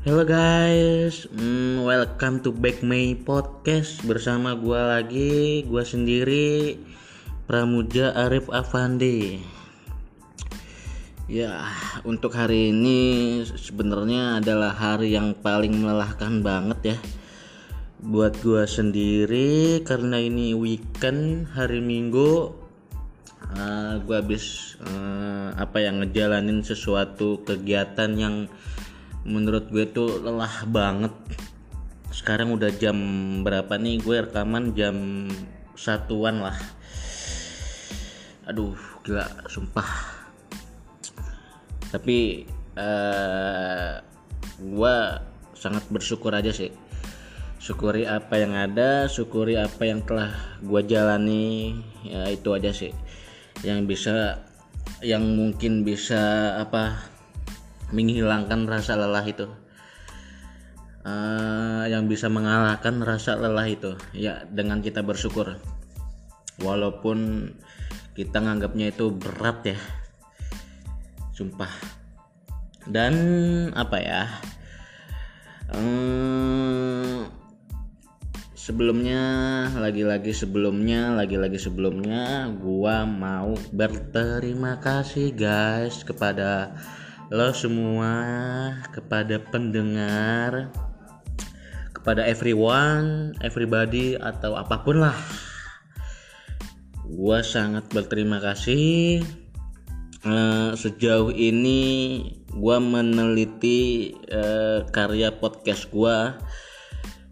Halo guys, hmm, welcome to back my podcast. Bersama gua lagi, gua sendiri Pramuja Arif Afandi. Ya, untuk hari ini sebenarnya adalah hari yang paling melelahkan banget ya. Buat gua sendiri karena ini weekend hari Minggu uh, gua habis uh, apa yang ngejalanin sesuatu kegiatan yang menurut gue tuh lelah banget. Sekarang udah jam berapa nih? Gue rekaman jam satuan lah. Aduh gila sumpah. Tapi uh, gue sangat bersyukur aja sih. Syukuri apa yang ada syukuri apa yang telah gue jalani ya itu aja sih. Yang bisa yang mungkin bisa apa menghilangkan rasa lelah itu. Uh, yang bisa mengalahkan rasa lelah itu ya dengan kita bersyukur. Walaupun kita nganggapnya itu berat ya. Sumpah. Dan apa ya um, sebelumnya lagi-lagi sebelumnya lagi-lagi sebelumnya gua mau berterima kasih guys kepada lo semua kepada pendengar kepada everyone everybody atau apa pun lah. Gue sangat berterima kasih. Uh, sejauh ini gue meneliti uh, karya podcast gue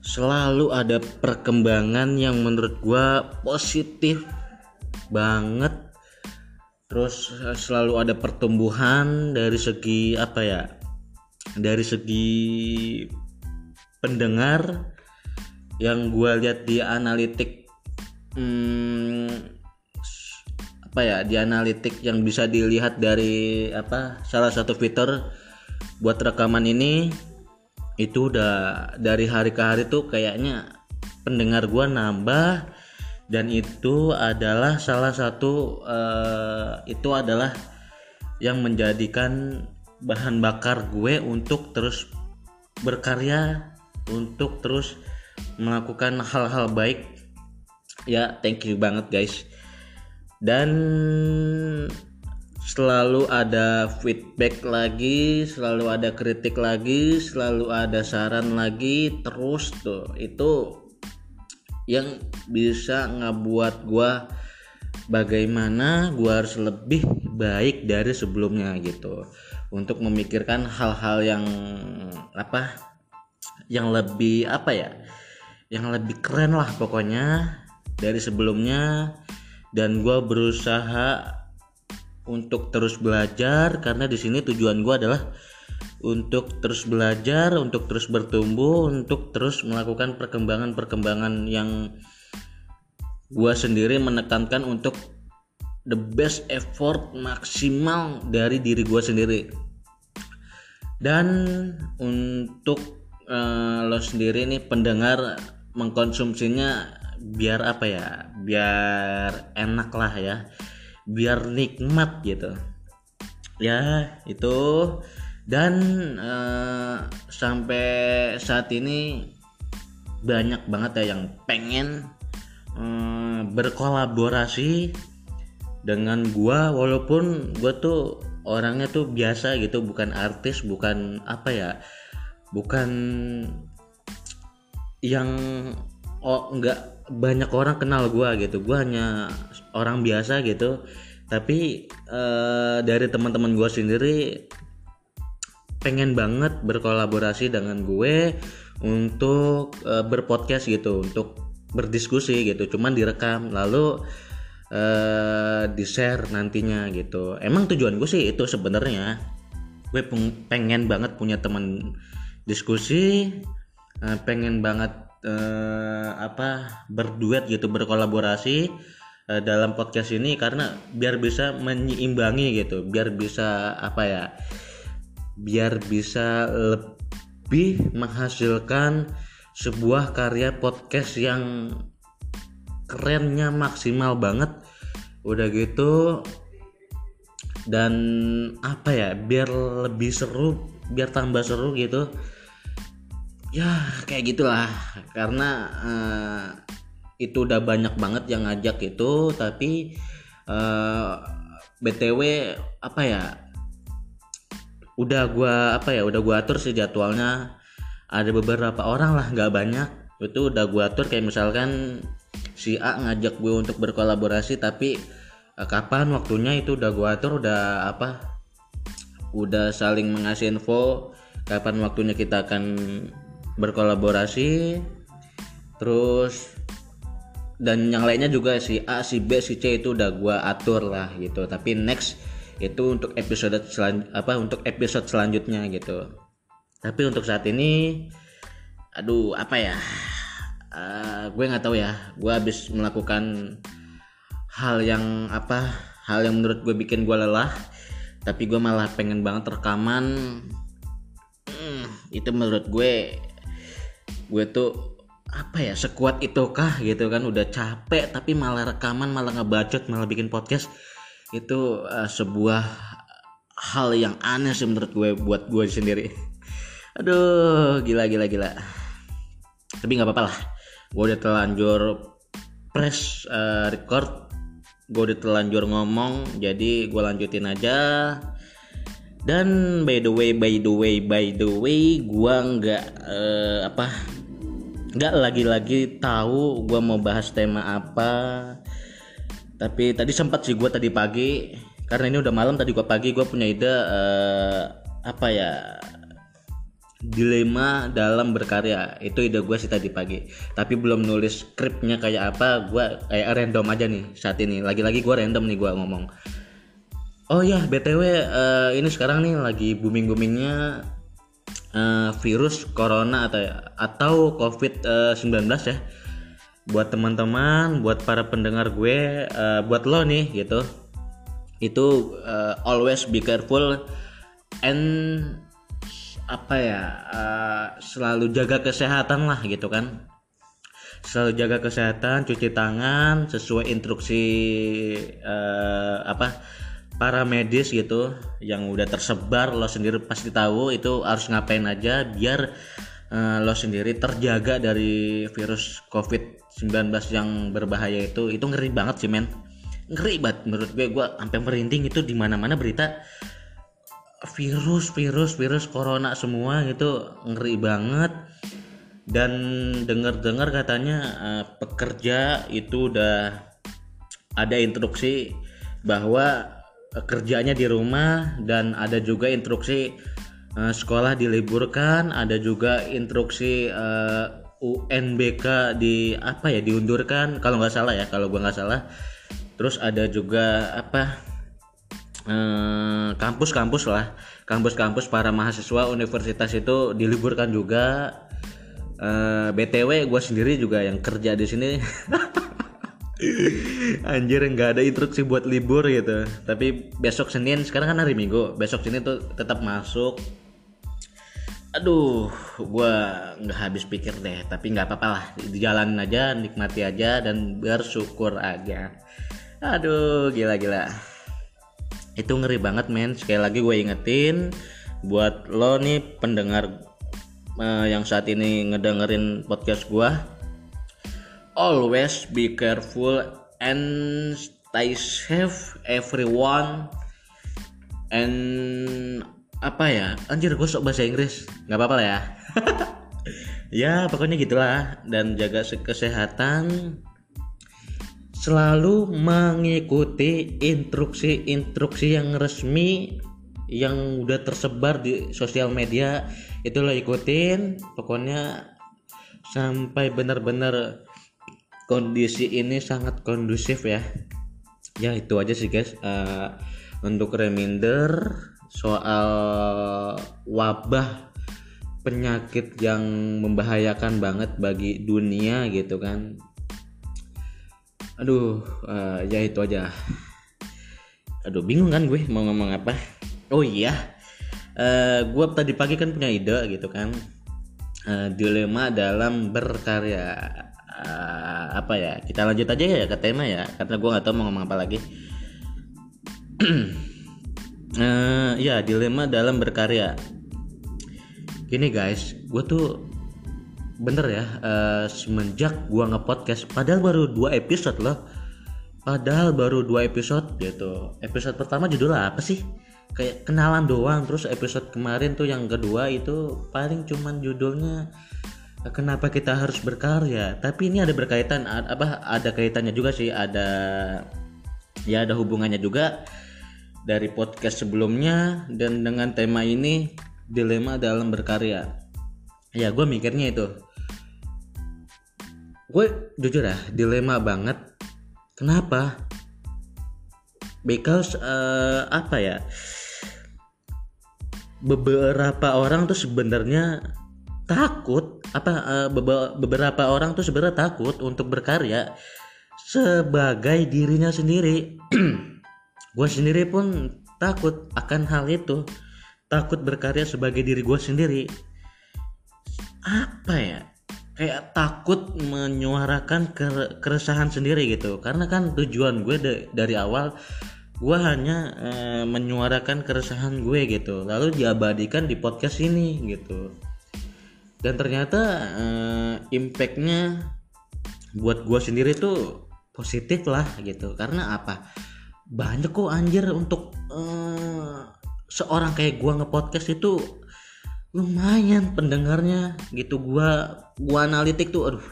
selalu ada perkembangan yang menurut gue positif banget terus eh, selalu ada pertumbuhan dari segi apa ya dari segi pendengar yang gue lihat di analitik hmm, apa ya di analitik yang bisa dilihat dari apa salah satu fitur buat rekaman ini itu udah dari hari ke hari tuh kayaknya pendengar gue nambah dan itu adalah salah satu uh, itu adalah yang menjadikan bahan bakar gue untuk terus berkarya untuk terus melakukan hal-hal baik. Ya thank you banget guys. Dan selalu ada feedback lagi selalu ada kritik lagi selalu ada saran lagi terus tuh itu yang bisa ngebuat gua bagaimana gua harus lebih baik dari sebelumnya gitu. Untuk memikirkan hal-hal yang apa yang lebih apa ya yang lebih keren lah pokoknya dari sebelumnya. Dan gua berusaha untuk terus belajar karena di sini tujuan gua adalah untuk terus belajar, untuk terus bertumbuh, untuk terus melakukan perkembangan-perkembangan yang gua sendiri menekankan untuk the best effort maksimal dari diri gua sendiri. Dan untuk uh, lo sendiri nih pendengar mengkonsumsinya biar apa ya? Biar enak lah ya. Biar nikmat gitu. Ya, itu dan uh, sampai saat ini banyak banget ya yang pengen uh, berkolaborasi dengan gua. Walaupun gua tuh orangnya tuh biasa gitu bukan artis bukan apa ya bukan yang oh nggak banyak orang kenal gua gitu. Gua hanya orang biasa gitu. Tapi uh, dari teman-teman gua sendiri pengen banget berkolaborasi dengan gue untuk uh, berpodcast gitu untuk berdiskusi gitu cuman direkam lalu uh, di share nantinya gitu. Emang tujuan gue sih itu sebenarnya. Gue pengen banget punya teman diskusi uh, pengen banget uh, apa berduet gitu berkolaborasi uh, dalam podcast ini karena biar bisa menyeimbangi gitu biar bisa apa ya biar bisa lebih menghasilkan sebuah karya podcast yang kerennya maksimal banget. Udah gitu dan apa ya biar lebih seru biar tambah seru gitu. Ya kayak gitulah. Karena uh, itu udah banyak banget yang ngajak itu tapi uh, btw apa ya udah gua apa ya udah gua atur sih jadwalnya. Ada beberapa orang lah nggak banyak. Itu udah gua atur kayak misalkan si A ngajak gue untuk berkolaborasi tapi uh, kapan waktunya itu udah gua atur udah apa udah saling mengasih info kapan waktunya kita akan berkolaborasi. Terus dan yang lainnya juga si A, si B, si C itu udah gua atur lah gitu. Tapi next itu untuk episode apa untuk episode selanjutnya gitu. Tapi untuk saat ini aduh apa ya? Uh, gue nggak tahu ya. Gue habis melakukan hal yang apa? Hal yang menurut gue bikin gue lelah. Tapi gue malah pengen banget rekaman. Hmm, itu menurut gue gue tuh apa ya sekuat itu kah gitu kan udah capek tapi malah rekaman malah ngebacot malah bikin podcast itu uh, sebuah hal yang aneh sih menurut gue buat gue sendiri. Aduh gila gila gila. Tapi nggak apa-apa lah. Gue udah terlanjur press uh, record. Gue udah terlanjur ngomong jadi gue lanjutin aja. Dan by the way by the way by the way gue nggak uh, apa nggak lagi-lagi tahu gue mau bahas tema apa tapi tadi sempat sih gue tadi pagi karena ini udah malam tadi gue pagi gue punya ide uh, apa ya dilema dalam berkarya. Itu ide gue sih tadi pagi. Tapi belum nulis skripnya kayak apa gue kayak random aja nih saat ini. Lagi-lagi gue random nih gue ngomong. Oh ya btw uh, eh, ini sekarang nih lagi booming boomingnya uh, virus corona atau atau covid uh, 19 ya buat teman-teman buat para pendengar gue uh, buat lo nih gitu. Itu uh, always be careful and apa ya uh, selalu jaga kesehatan lah gitu kan. Selalu jaga kesehatan cuci tangan sesuai instruksi uh, apa para medis gitu yang udah tersebar lo sendiri pasti tahu itu harus ngapain aja biar uh, lo sendiri terjaga dari virus covid-19 yang berbahaya itu itu ngeri banget sih men. Ngeri banget menurut gue gue sampai merinding itu di mana mana berita virus virus virus corona semua gitu ngeri banget. Dan dengar-dengar katanya uh, pekerja itu udah ada instruksi bahwa kerjanya di rumah dan ada juga instruksi uh, sekolah diliburkan, ada juga instruksi uh, eh, UNBK di apa ya diundurkan kalau nggak salah ya kalau gua nggak salah. Terus ada juga apa eh, kampus-kampus uh, lah, kampus-kampus para mahasiswa universitas itu diliburkan juga. Uh, btw gue sendiri juga yang kerja di sini Anjir nggak ada instruksi buat libur gitu. Tapi besok Senin sekarang kan hari Minggu. Besok sini tuh tetap masuk. Aduh, gue nggak habis pikir deh. Tapi nggak apa-apa lah. Dijalanin aja, nikmati aja dan bersyukur aja. Aduh, gila-gila. Itu ngeri banget men. Sekali lagi gue ingetin buat lo nih pendengar uh, yang saat ini ngedengerin podcast gue always be careful and stay safe everyone and apa ya? Anjir gue sok bahasa Inggris. Nggak apa-apa lah ya. Ya pokoknya gitulah. Dan jaga kesehatan. Selalu mengikuti instruksi-instruksi yang resmi yang udah tersebar di sosial media. Itu lo ikutin. Pokoknya sampai benar-benar kondisi ini sangat kondusif ya. Ya itu aja sih guys. Uh, untuk reminder soal wabah penyakit yang membahayakan banget bagi dunia gitu kan. Aduh uh, ya itu aja. Aduh bingung kan gue mau ngomong apa? Oh iya uh, gue tadi pagi kan punya ide gitu kan. Uh, dilema dalam berkarya. Uh, apa ya? Kita lanjut aja ya ke tema ya karena gue nggak tahu mau ngomong apa lagi uh, ya dilema dalam berkarya. Gini guys gue tuh bener ya uh, semenjak gua nge-podcast padahal baru dua episode loh. Padahal baru dua episode gitu. Episode pertama judulnya apa sih? Kayak kenalan doang terus episode kemarin tuh yang kedua itu paling cuman judulnya kenapa kita harus berkarya? Tapi ini ada berkaitan apa ada kaitannya juga sih ada ya ada hubungannya juga dari podcast sebelumnya dan dengan tema ini dilema dalam berkarya. Ya gue mikirnya itu. Gue jujur ya dilema banget. Kenapa? Because uh, apa ya? Beberapa orang tuh sebenarnya takut apa uh, beberapa orang tuh sebenarnya takut untuk berkarya sebagai dirinya sendiri gue sendiri pun takut akan hal itu. Takut berkarya sebagai diri gue sendiri. Apa ya? Kayak takut menyuarakan keresahan sendiri gitu. Karena kan tujuan gue dari awal gue hanya e, menyuarakan keresahan gue gitu. Lalu diabadikan di podcast ini gitu. Dan ternyata e, impactnya buat gue sendiri tuh positif lah gitu. Karena apa banyak kok anjir untuk e, seorang kayak gue ngepodcast itu lumayan pendengarnya gitu. Gua gua analitik tuh aduh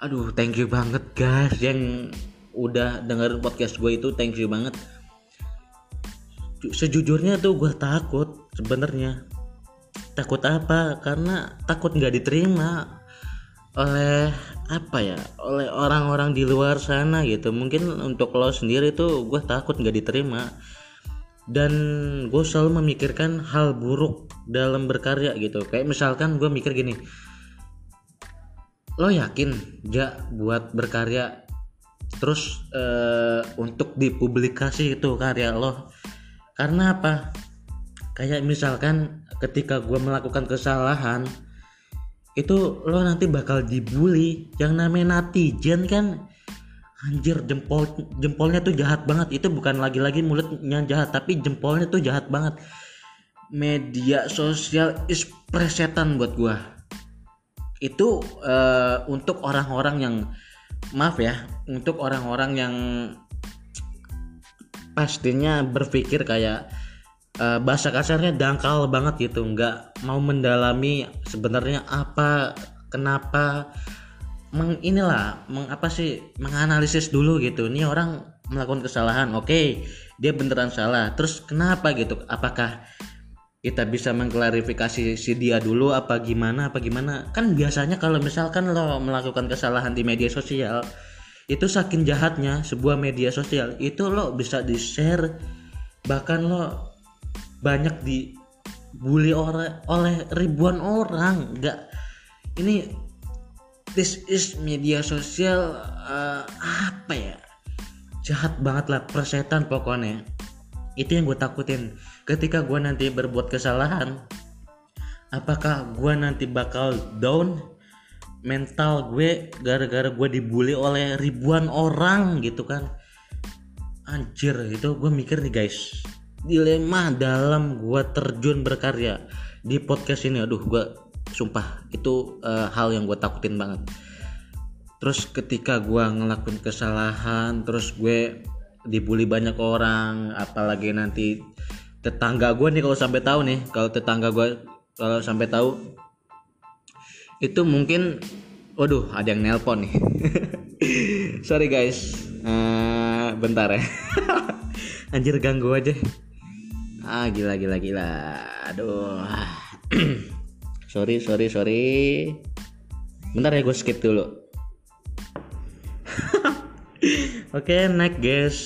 aduh thank you banget guys yang udah dengerin podcast gue itu thank you banget. Sejujurnya tuh gue takut sebenarnya. Takut apa? Karena takut nggak diterima oleh apa ya oleh orang-orang di luar sana gitu. Mungkin untuk lo sendiri tuh gue takut nggak diterima. Dan gue selalu memikirkan hal buruk dalam berkarya gitu. Kayak misalkan gue mikir gini lo yakin ja buat berkarya? Terus uh, untuk dipublikasi itu karya lo karena apa? Kayak misalkan ketika gue melakukan kesalahan itu lo nanti bakal dibully. Yang namanya netizen kan anjir jempol jempolnya tuh jahat banget. Itu bukan lagi-lagi mulutnya jahat tapi jempolnya tuh jahat banget. Media sosial is presetan buat gua. Itu uh, untuk orang-orang yang maaf ya untuk orang-orang yang pastinya berpikir kayak uh, bahasa kasarnya dangkal banget gitu. Nggak mau mendalami sebenarnya apa kenapa meng inilah meng apa sih menganalisis dulu gitu. Ini orang melakukan kesalahan oke okay, dia beneran salah. Terus kenapa gitu? Apakah kita bisa mengklarifikasi si dia dulu apa gimana apa gimana? Kan biasanya kalau misalkan lo melakukan kesalahan di media sosial itu saking jahatnya sebuah media sosial itu lo bisa di share bahkan lo banyak dibully oleh oleh ribuan orang. Nggak ini this is media sosial uh, apa ya? Jahat banget lah persetan pokoknya. Itu yang gue takutin. Ketika gue nanti berbuat kesalahan apakah gue nanti bakal down mental gue gara-gara gue dibully oleh ribuan orang gitu kan? Anjir itu gue mikir nih guys dilema dalam gue terjun berkarya di podcast ini. Aduh gue sumpah itu uh, hal yang gue takutin banget. Terus ketika gue ngelakuin kesalahan terus gue dibully banyak orang apalagi nanti tetangga gue nih kalau sampai tahu nih kalau tetangga gue kalau sampai tahu itu mungkin waduh ada yang nelpon nih. Sorry guys uh, bentar ya. Anjir ganggu aja ah gila gila gila. Aduh. Sorry sorry sorry. Bentar ya gue skip dulu. Oke okay, next guys.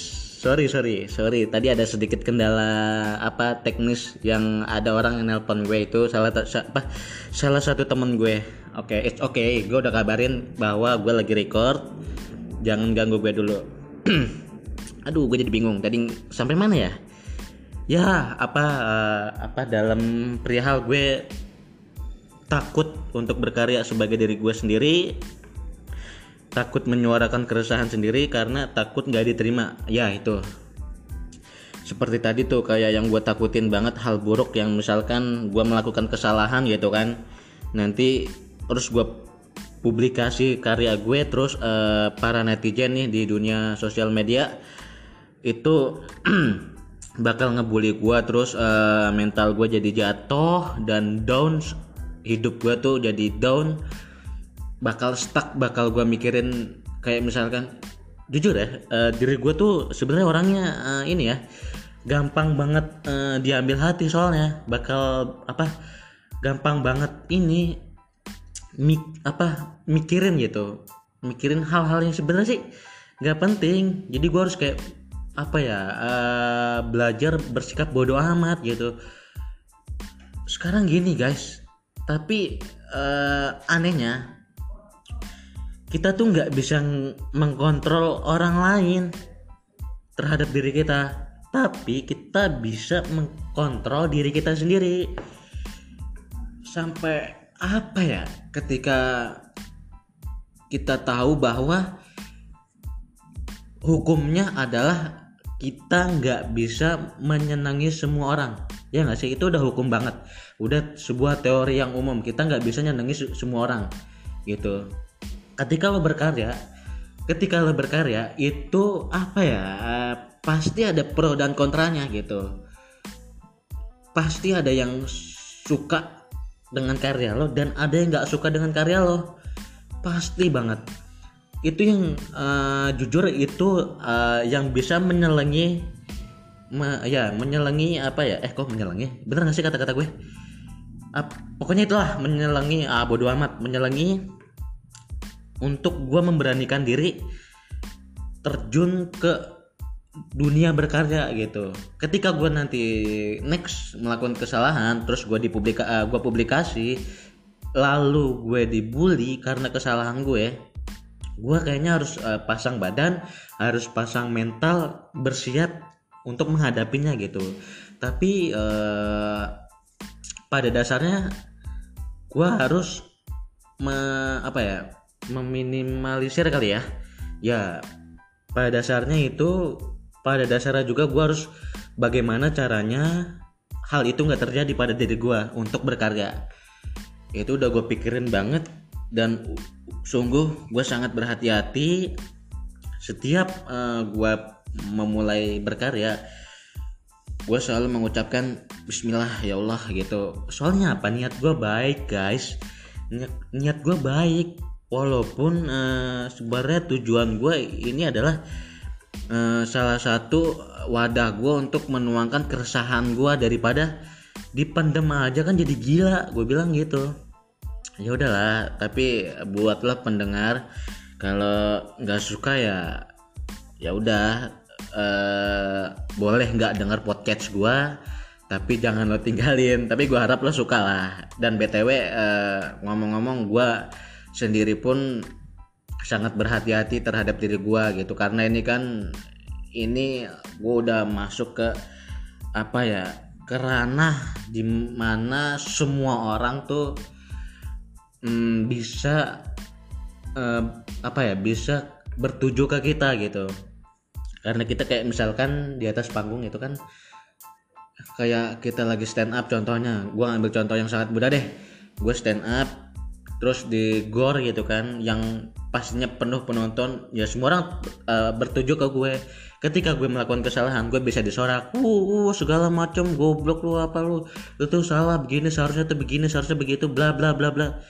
Sorry sorry sorry. Tadi ada sedikit kendala apa teknis yang ada orang yang nelpon gue itu. Salah apa salah satu temen gue. Oke okay, it's okay. Gue udah kabarin bahwa gue lagi record. Jangan ganggu gue dulu. Aduh gue jadi bingung. Tadi sampai mana ya ya apa uh, apa dalam perihal gue takut untuk berkarya sebagai diri gue sendiri takut menyuarakan keresahan sendiri karena takut nggak diterima. Ya itu. Seperti tadi tuh kayak yang gue takutin banget hal buruk yang misalkan gue melakukan kesalahan gitu kan. Nanti terus gue publikasi karya gue terus uh, para netizen nih di dunia sosial media itu bakal ngebully gue terus uh, mental gue jadi jatuh dan down hidup gue tuh jadi down bakal stuck bakal gue mikirin kayak misalkan jujur ya uh, diri gue tuh sebenarnya orangnya uh, ini ya gampang banget uh, diambil hati soalnya bakal apa gampang banget ini mik apa mikirin gitu mikirin hal-hal yang sebenarnya sih nggak penting jadi gue harus kayak apa ya uh, belajar bersikap bodoh amat gitu. Sekarang gini guys. Tapi uh, anehnya kita tuh nggak bisa mengkontrol orang lain terhadap diri kita. Tapi kita bisa mengkontrol diri kita sendiri. Sampai apa ya ketika kita tahu bahwa hukumnya adalah kita nggak bisa menyenangi semua orang. Ya nggak sih? Itu udah hukum banget. Udah sebuah teori yang umum. Kita nggak bisa nyenangi semua orang gitu. Ketika lo berkarya ketika lo berkarya itu apa ya? Pasti ada pro dan kontranya gitu. Pasti ada yang suka dengan karya lo dan ada yang nggak suka dengan karya lo. Pasti banget itu yang uh, jujur itu uh, yang bisa menyelengi me, ya menyelengi apa ya? Eh kok menyelengi? Bener gak sih kata-kata gue? Uh, pokoknya itulah menyelengi ah bodo amat. Menyelengi untuk gue memberanikan diri terjun ke dunia berkarya gitu. Ketika gue nanti next melakukan kesalahan terus gue dipublika uh, gue publikasi lalu gue dibully karena kesalahan gue gue kayaknya harus uh, pasang badan harus pasang mental bersiap untuk menghadapinya gitu. Tapi uh, pada dasarnya gue harus me, apa ya meminimalisir kali ya. Ya pada dasarnya itu pada dasarnya juga gue harus bagaimana caranya hal itu nggak terjadi pada diri gue untuk berkarya. Itu udah gue pikirin banget dan sungguh gue sangat berhati-hati setiap uh, eh, gue memulai berkarya gue selalu mengucapkan Bismillah ya Allah gitu. Soalnya apa? Niat gue baik guys. Niat, niat gue baik. Walaupun uh, sebenarnya tujuan gue ini adalah uh, salah satu wadah gue untuk menuangkan keresahan gue daripada dipendem aja kan jadi gila gue bilang gitu ya udahlah tapi buatlah pendengar kalau nggak suka ya ya udah eh, boleh nggak dengar podcast gua tapi jangan lo tinggalin. Tapi gua harap lo suka lah. Dan btw eh, ngomong-ngomong gua sendiri pun sangat berhati-hati terhadap diri gua gitu. Karena ini kan ini gua udah masuk ke apa ya kerana di mana semua orang tuh hmm, bisa uh, apa ya bisa bertuju ke kita gitu. Karena kita kayak misalkan di atas panggung itu kan kayak kita lagi stand up contohnya. Gue ngambil contoh yang sangat mudah deh. Gue stand up terus di gor gitu kan yang pastinya penuh penonton ya semua orang uh, bertuju ke gue. Ketika gue melakukan kesalahan gue bisa disorak. Uh, uh segala macam goblok lu apa lu tuh salah begini seharusnya tuh begini seharusnya begitu bla bla bla bla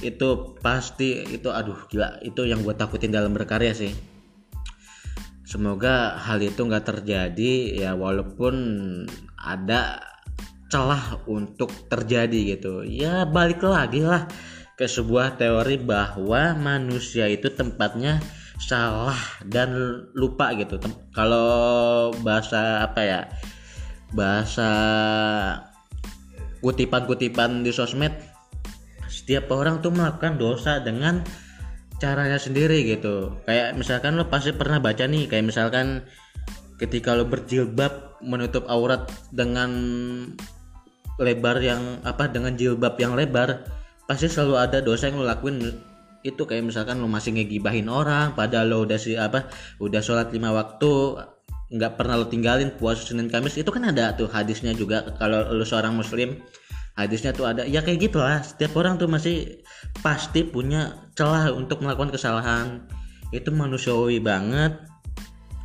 itu pasti itu aduh gila. Itu yang gue takutin dalam berkarya sih. Semoga hal itu nggak terjadi ya walaupun ada celah untuk terjadi gitu. Ya balik lagi lah ke sebuah teori bahwa manusia itu tempatnya salah dan lupa gitu. Kalau bahasa apa ya bahasa kutipan-kutipan di sosmed setiap orang tuh melakukan dosa dengan caranya sendiri gitu. Kayak misalkan lo pasti pernah baca nih kayak misalkan ketika lo berjilbab menutup aurat dengan lebar yang apa dengan jilbab yang lebar pasti selalu ada dosa yang lo lakuin. Itu kayak misalkan lo masih ngegibahin orang padahal lo udah si apa udah sholat lima waktu nggak pernah lo tinggalin puasa Senin Kamis. Itu kan ada tuh hadisnya juga kalau lo seorang muslim hadisnya tuh ada. Ya kayak gitulah. Setiap orang tuh masih pasti punya celah untuk melakukan kesalahan. Itu manusiawi banget.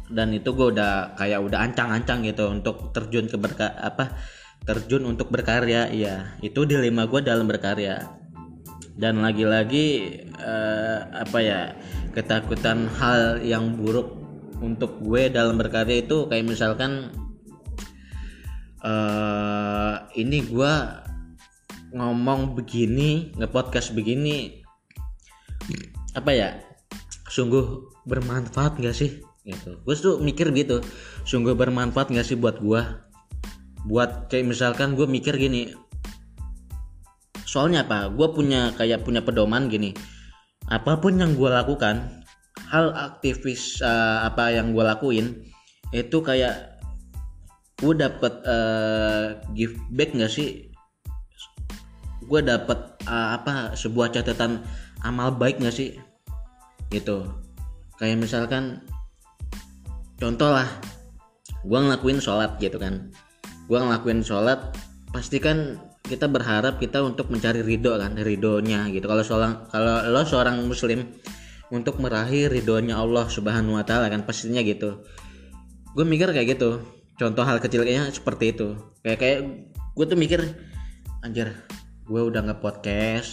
Dan itu gue udah kayak udah ancang-ancang gitu untuk terjun ke berka apa terjun untuk berkarya. Ya itu dilema gue dalam berkarya. Dan lagi-lagi uh, apa ya ketakutan hal yang buruk untuk gue dalam berkarya itu kayak misalkan uh, ini gue ngomong begini ngepodcast begini apa ya sungguh bermanfaat gak sih? Gitu. Gue tuh mikir gitu sungguh bermanfaat gak sih buat gue buat kayak misalkan gue mikir gini soalnya apa? Gue punya kayak punya pedoman gini apa pun yang gue lakukan hal aktivis uh, apa yang gue lakuin itu kayak gue dapet uh, give back gak sih gue dapet uh, apa sebuah catatan amal baik gak sih? Gitu. Kayak misalkan contoh lah gue ngelakuin sholat gitu kan. Gue ngelakuin sholat pasti kan kita berharap kita untuk mencari ridho kan ridhonya gitu. Kalau seorang kalau lo seorang muslim untuk meraih ridhonya Allah subhanahu wa taala kan pastinya gitu. Gue mikir kayak gitu. Contoh hal kecil kayaknya seperti itu. Kayak kayak gue tuh mikir anjir gue udah nge podcast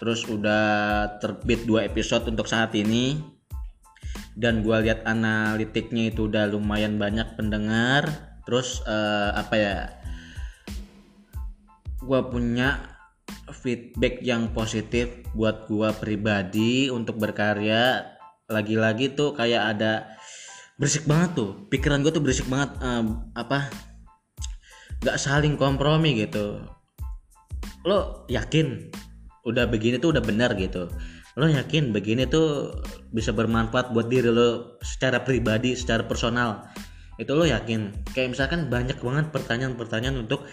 terus udah terbit dua episode untuk saat ini. Dan gue lihat analitiknya itu udah lumayan banyak pendengar. Terus uh, apa ya gue punya feedback yang positif buat gue pribadi untuk berkarya. Lagi-lagi tuh kayak ada berisik banget tuh. Pikiran gue tuh berisik banget um, apa nggak saling kompromi gitu lo yakin udah begini tuh udah benar gitu? Lo yakin begini tuh bisa bermanfaat buat diri lo secara pribadi secara personal? Itu lo yakin? Kayak misalkan banyak banget pertanyaan-pertanyaan untuk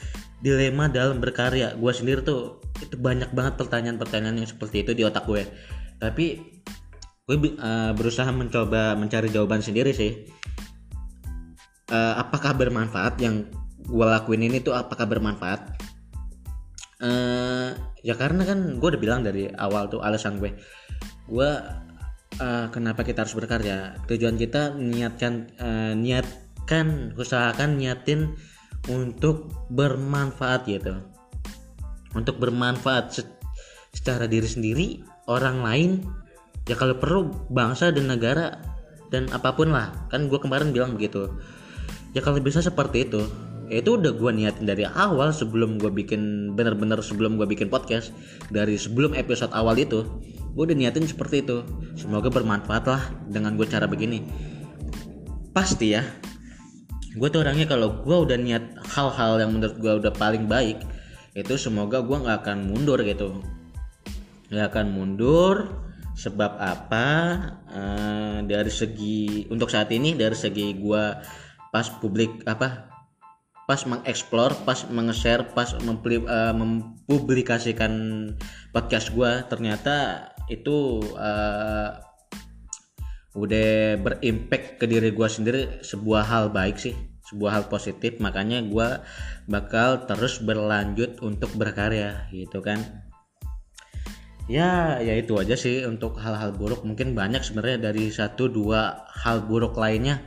dilema dalam berkarya. Gue sendiri tuh itu banyak banget pertanyaan-pertanyaan yang seperti itu di otak gue. Tapi gue uh, berusaha mencoba mencari jawaban sendiri sih. Uh, apakah bermanfaat yang gue lakuin ini tuh apakah bermanfaat uh, ya karena kan gue udah bilang dari awal tuh alasan gue. Gue uh, kenapa kita harus berkarya? Tujuan kita niatkan uh, niatkan usahakan niatin untuk bermanfaat gitu. Untuk bermanfaat se secara diri sendiri orang lain ya kalau perlu bangsa dan negara dan apa pun lah. Kan gue kemarin bilang begitu. Ya kalau bisa seperti itu itu udah gue niatin dari awal sebelum gue bikin bener-bener sebelum gue bikin podcast. Dari sebelum episode awal itu gue udah niatin seperti itu. Semoga bermanfaat lah dengan gue cara begini. Pasti ya gue tuh orangnya kalau gue udah niat hal-hal yang menurut gue udah paling baik itu semoga gue nggak akan mundur gitu. Nggak akan mundur sebab apa? Uh, dari segi untuk saat ini dari segi gue pas publik apa pas mengeksplor, pas menge-share, pas uh, mempublikasikan podcast gue ternyata itu uh, udah berimpact ke diri gue sendiri sebuah hal baik sih sebuah hal positif. Makanya gue bakal terus berlanjut untuk berkarya gitu kan. Ya ya itu aja sih untuk hal-hal buruk. Mungkin banyak sebenarnya dari satu dua hal buruk lainnya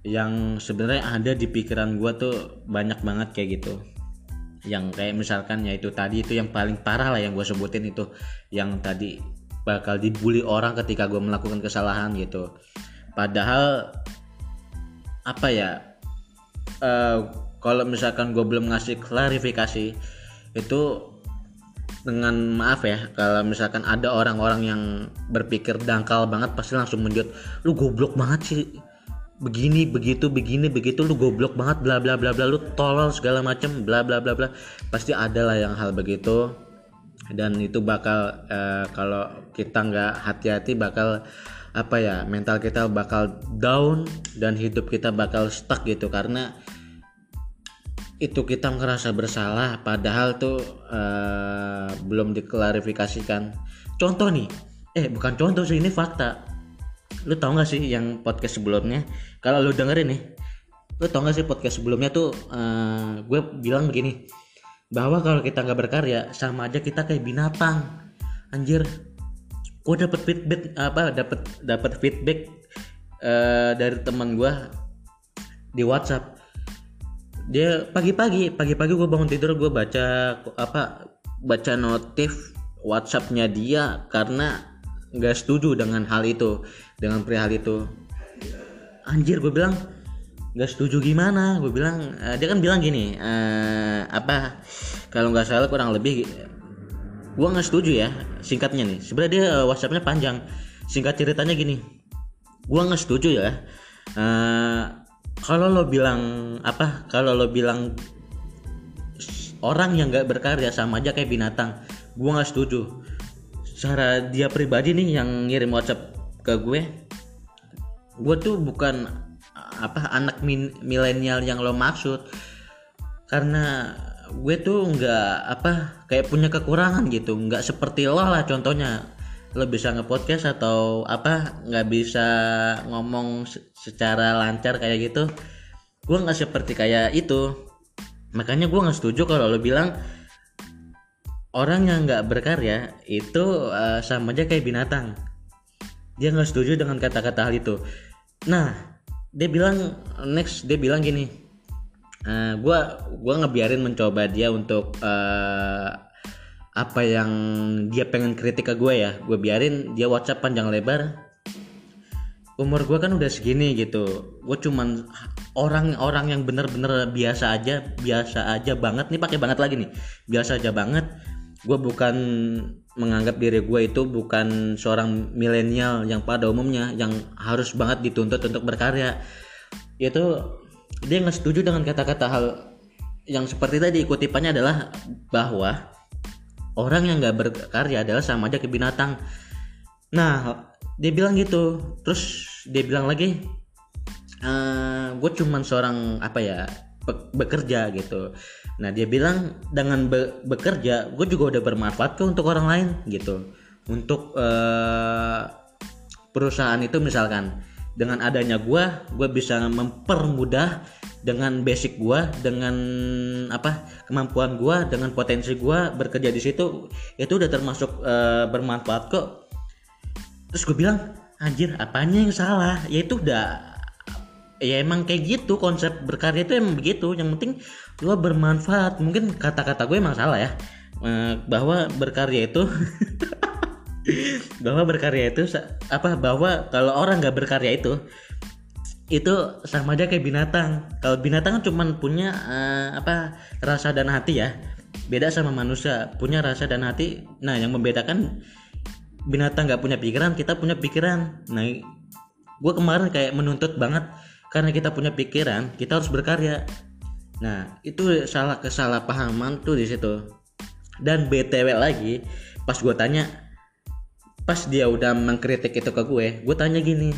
yang sebenarnya ada di pikiran gue tuh banyak banget kayak gitu. Yang kayak misalkan ya itu tadi itu yang paling parah lah yang gue sebutin itu. Yang tadi bakal dibully orang ketika gue melakukan kesalahan gitu. Padahal apa ya uh, kalau misalkan gue belum ngasih klarifikasi itu dengan maaf ya kalau misalkan ada orang-orang yang berpikir dangkal banget pasti langsung menjut lu goblok banget sih begini begitu begini begitu lu goblok banget bla bla bla bla lu tolol segala macem bla bla bla bla. Pasti ada lah yang hal begitu. Dan itu bakal uh, kalau kita nggak hati-hati bakal apa ya mental kita bakal down dan hidup kita bakal stuck gitu. Karena itu kita ngerasa bersalah padahal tuh uh, belum diklarifikasikan. Contoh nih eh bukan contoh sih ini fakta lu tau gak sih yang podcast sebelumnya? Kalau lu dengerin nih lu tau gak sih podcast sebelumnya tuh uh, gue bilang begini bahwa kalau kita nggak berkarya sama aja kita kayak binatang. Anjir gue dapet feedback apa dapat dapat feedback uh, dari teman gue di WhatsApp. Dia pagi-pagi pagi-pagi gue bangun tidur gue baca apa baca notif WhatsAppnya dia karena nggak setuju dengan hal itu dengan perihal itu. Anjir gue bilang nggak setuju gimana? Gue bilang uh, dia kan bilang gini uh, apa kalau nggak salah kurang lebih gue nggak setuju ya singkatnya nih. Sebenarnya dia uh, WhatsAppnya panjang. Singkat ceritanya gini gue nggak setuju ya uh, kalau lo bilang apa kalau lo bilang orang yang nggak berkarya sama aja kayak binatang gue nggak setuju. Secara dia pribadi nih yang ngirim WhatsApp ke gue gue tuh bukan apa anak milenial yang lo maksud. Karena gue tuh nggak apa kayak punya kekurangan gitu. Nggak seperti lo lah contohnya. Lo bisa ngepodcast atau apa nggak bisa ngomong secara lancar kayak gitu. Gue nggak seperti kayak itu. Makanya gue nggak setuju kalau lo bilang orang yang nggak berkarya itu uh, sama aja kayak binatang dia nggak setuju dengan kata-kata hal itu. Nah dia bilang next dia bilang gini uh, gua gua ngebiarin mencoba dia untuk uh, apa yang dia pengen kritik ke gue ya. Gue biarin dia WhatsApp panjang lebar umur gue kan udah segini gitu. Gue cuman orang-orang yang bener-bener biasa aja biasa aja banget nih pakai banget lagi nih. Biasa aja banget gue bukan menganggap diri gue itu bukan seorang milenial yang pada umumnya yang harus banget dituntut untuk berkarya. Itu dia nggak setuju dengan kata-kata hal yang seperti tadi. Kutipannya adalah bahwa orang yang nggak berkarya adalah sama aja ke binatang. Nah dia bilang gitu. Terus dia bilang lagi e, eh, gue cuman seorang apa ya bekerja gitu Nah dia bilang dengan be bekerja gue juga udah bermanfaat ke untuk orang lain gitu. Untuk uh, perusahaan itu misalkan dengan adanya gue, gue bisa mempermudah dengan basic gue, dengan apa kemampuan gue, dengan potensi gue bekerja di situ itu udah termasuk uh, bermanfaat kok. Terus gue bilang anjir apanya yang salah? Ya itu udah ya emang kayak gitu konsep berkarya itu emang begitu. Yang penting lo bermanfaat. Mungkin kata-kata gue emang salah ya. Eh, bahwa berkarya itu bahwa berkarya itu apa bahwa kalau orang nggak berkarya itu itu sama aja kayak binatang. Kalau binatang kan cuma punya uh, apa rasa dan hati ya. Beda sama manusia. Punya rasa dan hati. Nah yang membedakan binatang nggak punya pikiran kita punya pikiran. Nah gue kemarin kayak menuntut banget karena kita punya pikiran kita harus berkarya. Nah itu salah kesalahpahaman tuh di situ. Dan btw lagi pas gue tanya pas dia udah mengkritik itu ke gue gue tanya gini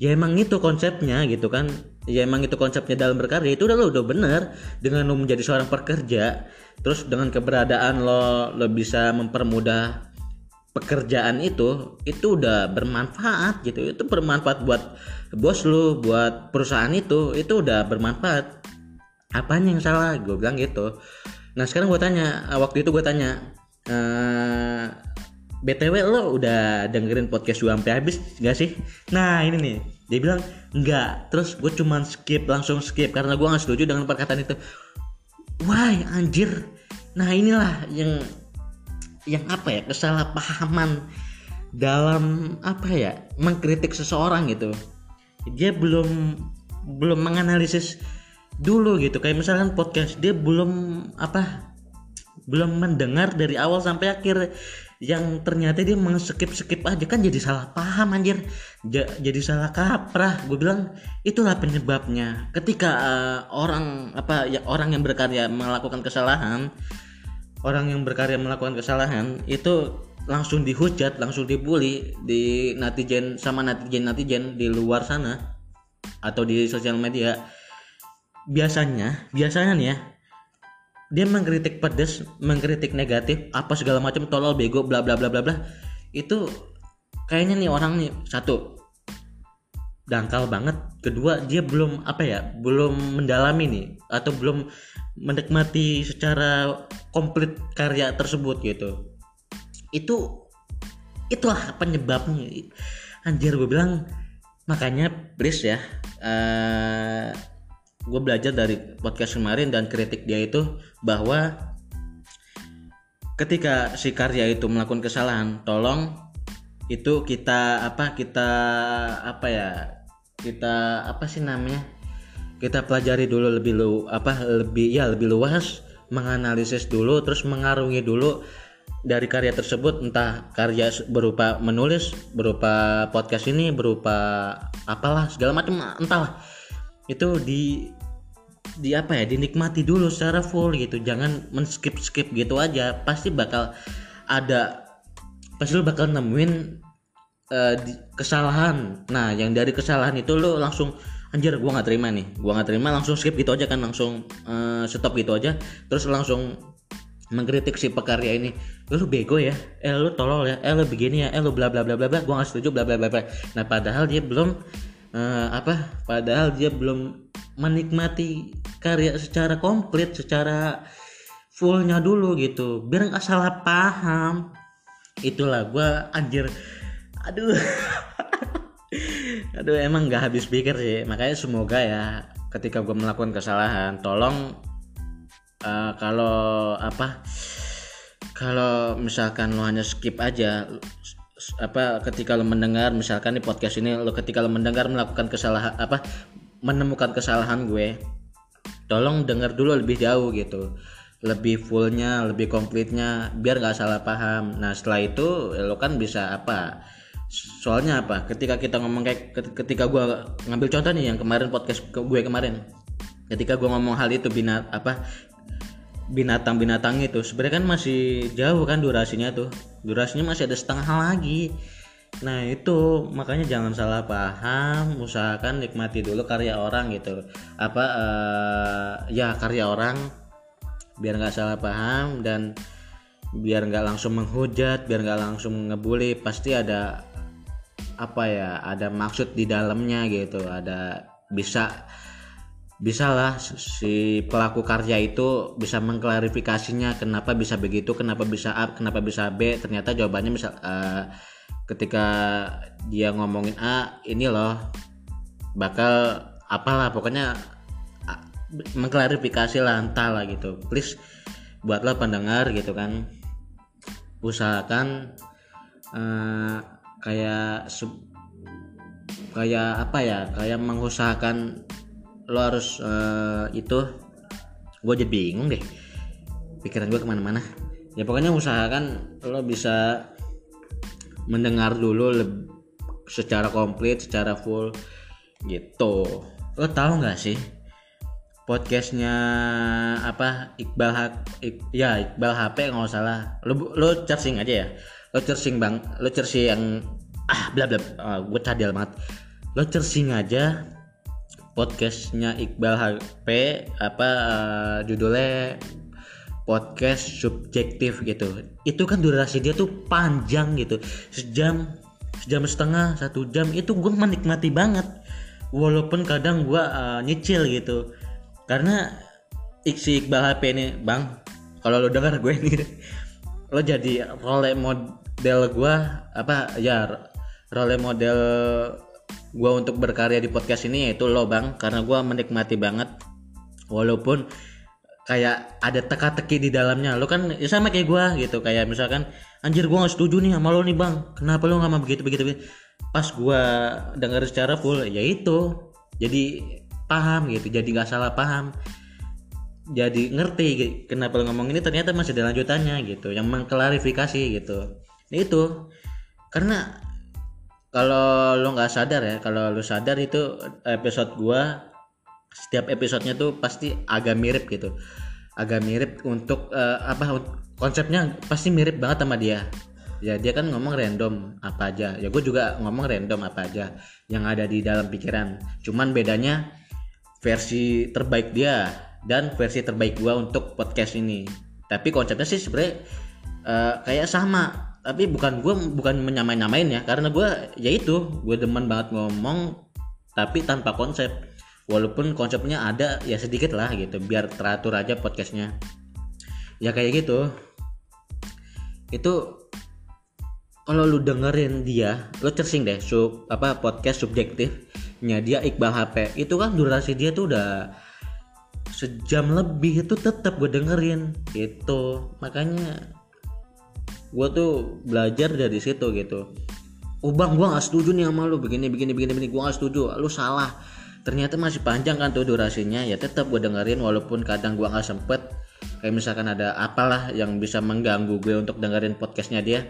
ya emang itu konsepnya gitu kan. Ya emang itu konsepnya dalam berkarya. Itu udah lo udah bener. Dengan lo menjadi seorang pekerja terus dengan keberadaan lo lo bisa mempermudah pekerjaan itu itu udah bermanfaat gitu. Itu bermanfaat buat bos lu buat perusahaan itu itu udah bermanfaat. Apanya yang salah? Gue bilang gitu. Nah sekarang gue tanya waktu itu gue tanya uh, btw lo udah dengerin podcast gue sampai habis gak sih? Nah ini nih. Dia bilang enggak terus gue cuman skip langsung skip karena gue nggak setuju dengan perkataan itu. Wah anjir. Nah inilah yang yang apa ya kesalahpahaman dalam apa ya mengkritik seseorang gitu. Dia belum belum menganalisis dulu gitu. Kayak misalkan podcast dia belum apa belum mendengar dari awal sampai akhir. Yang ternyata dia mengskip skip aja kan jadi salah paham anjir. J jadi salah kaprah. Gue bilang itulah penyebabnya. Ketika uh, orang apa ya orang yang berkarya melakukan kesalahan orang yang berkarya melakukan kesalahan itu langsung dihujat, langsung dibully di netizen sama netizen-netizen di luar sana atau di sosial media. Biasanya, biasanya nih ya, dia mengkritik pedes, mengkritik negatif, apa segala macam tolol bego bla bla bla bla bla. Itu kayaknya nih orang nih satu dangkal banget. Kedua dia belum apa ya belum mendalami nih atau belum menikmati secara komplit karya tersebut gitu. Itu itulah penyebabnya. Anjir gue bilang makanya please ya uh, gue belajar dari podcast kemarin dan kritik dia itu bahwa ketika si karya itu melakukan kesalahan tolong itu kita apa kita apa ya kita apa sih namanya kita pelajari dulu lebih lu apa lebih ya lebih luas menganalisis dulu terus mengarungi dulu dari karya tersebut entah karya berupa menulis berupa podcast ini berupa apalah segala macam entahlah. Itu di di apa ya dinikmati dulu secara full gitu. Jangan men skip skip gitu aja. Pasti bakal ada pasti lu bakal nemuin di, kesalahan. Nah yang dari kesalahan itu lu langsung anjir gue nggak terima nih. Gue nggak terima langsung skip gitu aja kan langsung uh, stop gitu aja. Terus langsung mengkritik si pekarya ini. Lu bego ya? Eh lu tolol ya? Eh lu begini ya? Eh lu bla bla bla bla bla. Gue nggak setuju bla bla bla bla. Nah padahal dia belum uh, apa padahal dia belum menikmati karya secara komplit secara fullnya dulu gitu. Biar nggak salah paham. Itulah gue anjir aduh. Aduh emang nggak habis pikir sih. Makanya semoga ya ketika gue melakukan kesalahan tolong uh, kalau apa kalau misalkan lo hanya skip aja apa ketika lo mendengar misalkan di podcast ini lo ketika lo mendengar melakukan kesalahan apa menemukan kesalahan gue tolong dengar dulu lebih jauh gitu. Lebih fullnya lebih komplitnya biar nggak salah paham. Nah setelah itu lo kan bisa apa soalnya apa? Ketika kita ngomong kayak ketika gue ngambil contoh nih yang kemarin podcast gue kemarin. Ketika gue ngomong hal itu binat apa binatang-binatang itu sebenarnya kan masih jauh kan durasinya tuh. Durasinya masih ada setengah lagi. Nah itu makanya jangan salah paham usahakan nikmati dulu karya orang gitu. Apa uh, ya karya orang biar nggak salah paham dan biar nggak langsung menghujat biar nggak langsung ngebully pasti ada apa ya ada maksud di dalamnya gitu ada bisa bisa lah si pelaku karya itu bisa mengklarifikasinya kenapa bisa begitu kenapa bisa A kenapa bisa B. Ternyata jawabannya misal uh, ketika dia ngomongin A ini loh bakal apalah pokoknya mengklarifikasi entah lah gitu. Please buatlah pendengar gitu kan. Usahakan uh, kayak sub kayak apa ya kayak mengusahakan lo harus uh, itu gue jadi bingung deh. Pikiran gue ke mana-mana. Ya pokoknya usahakan lo bisa mendengar dulu secara komplit secara full gitu. Lo tahu nggak sih podcastnya apa Iqbal ha Ik, ya Iqbal HP nggak salah. Lo lo aja ya lo searching bang lo searching yang ah bla bla uh, ah, gue cadel banget. Lo searching aja podcastnya Iqbal HP apa uh, judulnya podcast subjektif gitu. Itu kan durasi dia tuh panjang gitu. Sejam sejam setengah satu jam itu gue menikmati banget. Walaupun kadang gue uh, nyicil gitu. Karena si Iqbal HP ini bang kalau lo dengar gue ini lo jadi role mod model gue apa? Ya role model gue untuk berkarya di podcast ini yaitu lo bang. Karena gue menikmati banget. Walaupun kayak ada teka-teki di dalamnya. Lo kan ya sama kayak gue gitu. Kayak misalkan anjir gue gak setuju nih sama lo nih bang. Kenapa lo gak mau begitu begitu, pas gue denger secara full ya itu. Jadi paham gitu. Jadi nggak salah paham jadi ngerti kenapa lo ngomong ini ternyata masih ada lanjutannya gitu yang mengklarifikasi gitu. Itu karena kalau lo nggak sadar ya kalau lo sadar itu episode gua setiap episodenya tuh pasti agak mirip gitu. Agak mirip untuk uh, apa konsepnya pasti mirip banget sama dia. Ya dia kan ngomong random apa aja. Ya gue juga ngomong random apa aja yang ada di dalam pikiran. Cuman bedanya versi terbaik dia dan versi terbaik gua untuk podcast ini. Tapi konsepnya sih sebenarnya uh, kayak sama. Tapi bukan gue bukan menyamain-nyamain ya. Karena gue ya itu gue demen banget ngomong tapi tanpa konsep. Walaupun konsepnya ada ya sedikit lah gitu biar teratur aja podcastnya. Ya kayak gitu. Itu kalau lu dengerin dia lu searching deh sub apa podcast subjektifnya dia Iqbal HP itu kan durasi dia tuh udah sejam lebih itu tetap gue dengerin gitu. Makanya gue tuh belajar dari situ gitu. Oh bang gue gak setuju nih sama lu. Begini begini begini begini. Gue gak setuju. Lu salah. Ternyata masih panjang kan tuh durasinya. Ya tetap gue dengerin walaupun kadang gue nggak sempet. Kayak misalkan ada apalah yang bisa mengganggu gue untuk dengerin podcastnya dia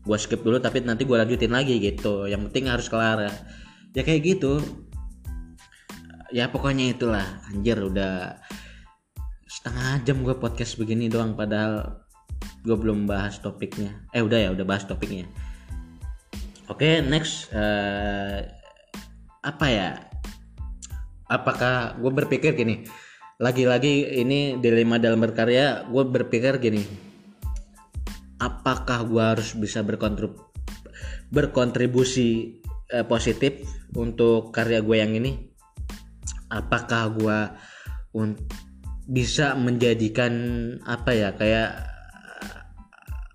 gue skip dulu tapi nanti gue lanjutin lagi gitu. Yang penting harus kelar. Ya ya kayak gitu ya pokoknya itulah. Anjir udah setengah jam gue podcast begini doang padahal gue belum bahas topiknya. Eh udah ya udah bahas topiknya. Oke okay, next uh, apa ya? Apakah gue berpikir gini? Lagi-lagi ini dilema dalam berkarya gue berpikir gini. Apakah gue harus bisa berkontrib berkontribusi eh, positif untuk karya gue yang ini apakah gue bisa menjadikan apa ya kayak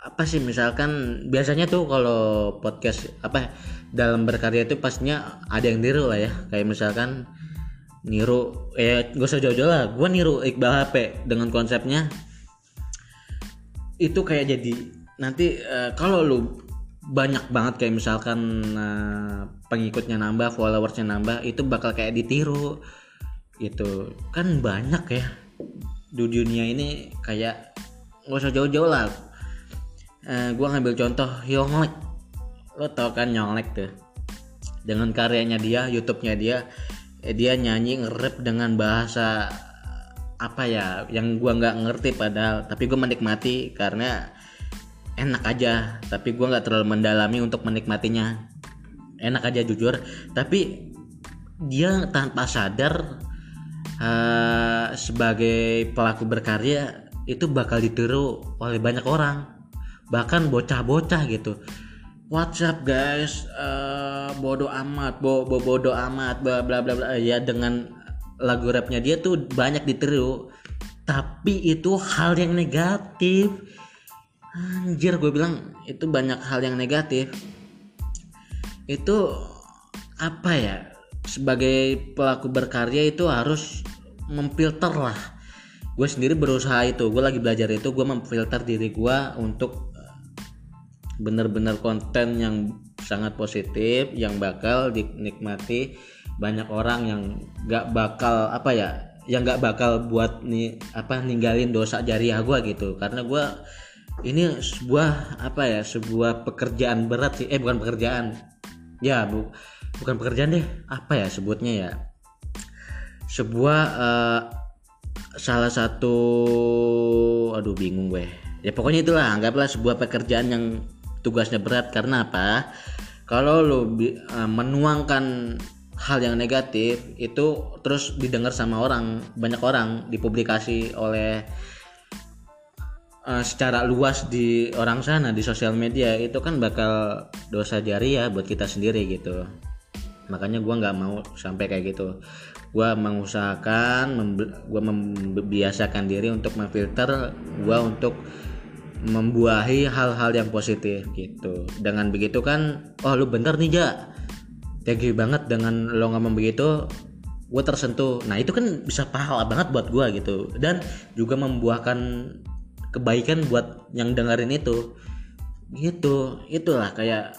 apa sih misalkan biasanya tuh kalau podcast apa dalam berkarya itu pastinya ada yang niru lah ya. Kayak misalkan niru ya gak usah jauh-jauh lah. Gue niru Iqbal HP dengan konsepnya. Itu kayak jadi nanti uh, kalau lu banyak banget kayak misalkan uh, pengikutnya nambah followersnya nambah itu bakal kayak ditiru gitu. Kan banyak ya. Di dunia ini kayak gak usah jauh-jauh lah. Uh, eh, gue ngambil contoh Yonglek lo tau kan Yonglek tuh? Dengan karyanya dia YouTube-nya dia eh, dia nyanyi nge dengan bahasa apa ya yang gua nggak ngerti padahal. Tapi gue menikmati karena enak aja. Tapi gua nggak terlalu mendalami untuk menikmatinya. Enak aja jujur. Tapi dia tanpa sadar uh, sebagai pelaku berkarya itu bakal ditiru oleh banyak orang. Bahkan bocah-bocah gitu. WhatsApp guys. Uh, bodoh amat bo, bo bodoh amat bla bla bla ya dengan lagu rapnya dia tuh banyak ditiru. Tapi itu hal yang negatif. Anjir gue bilang itu banyak hal yang negatif. Itu apa ya sebagai pelaku berkarya itu harus memfilter lah. Gue sendiri berusaha itu gue lagi belajar itu gue memfilter diri gue untuk benar-benar konten yang sangat positif yang bakal dinikmati banyak orang yang gak bakal apa ya yang gak bakal buat nih apa ninggalin dosa jariah gue gitu. Karena gue ini sebuah apa ya sebuah pekerjaan berat sih. Eh bukan pekerjaan. Ya bu bukan pekerjaan deh apa ya sebutnya ya? Sebuah uh, salah satu aduh bingung gue. Ya pokoknya itulah anggaplah sebuah pekerjaan yang tugasnya berat. Karena apa? Kalau lo uh, menuangkan hal yang negatif itu terus didengar sama orang banyak orang dipublikasi oleh uh, secara luas di orang sana di sosial media itu kan bakal dosa jari ya buat kita sendiri gitu makanya gue nggak mau sampai kayak gitu. Gue mengusahakan gue membiasakan diri untuk memfilter gue untuk membuahi hal-hal yang positif gitu. Dengan begitu kan oh lu bener nih ja. Thank you banget dengan lo ngomong begitu gue tersentuh. Nah itu kan bisa pahala banget buat gue gitu. Dan juga membuahkan kebaikan buat yang dengerin itu. Gitu. Itulah kayak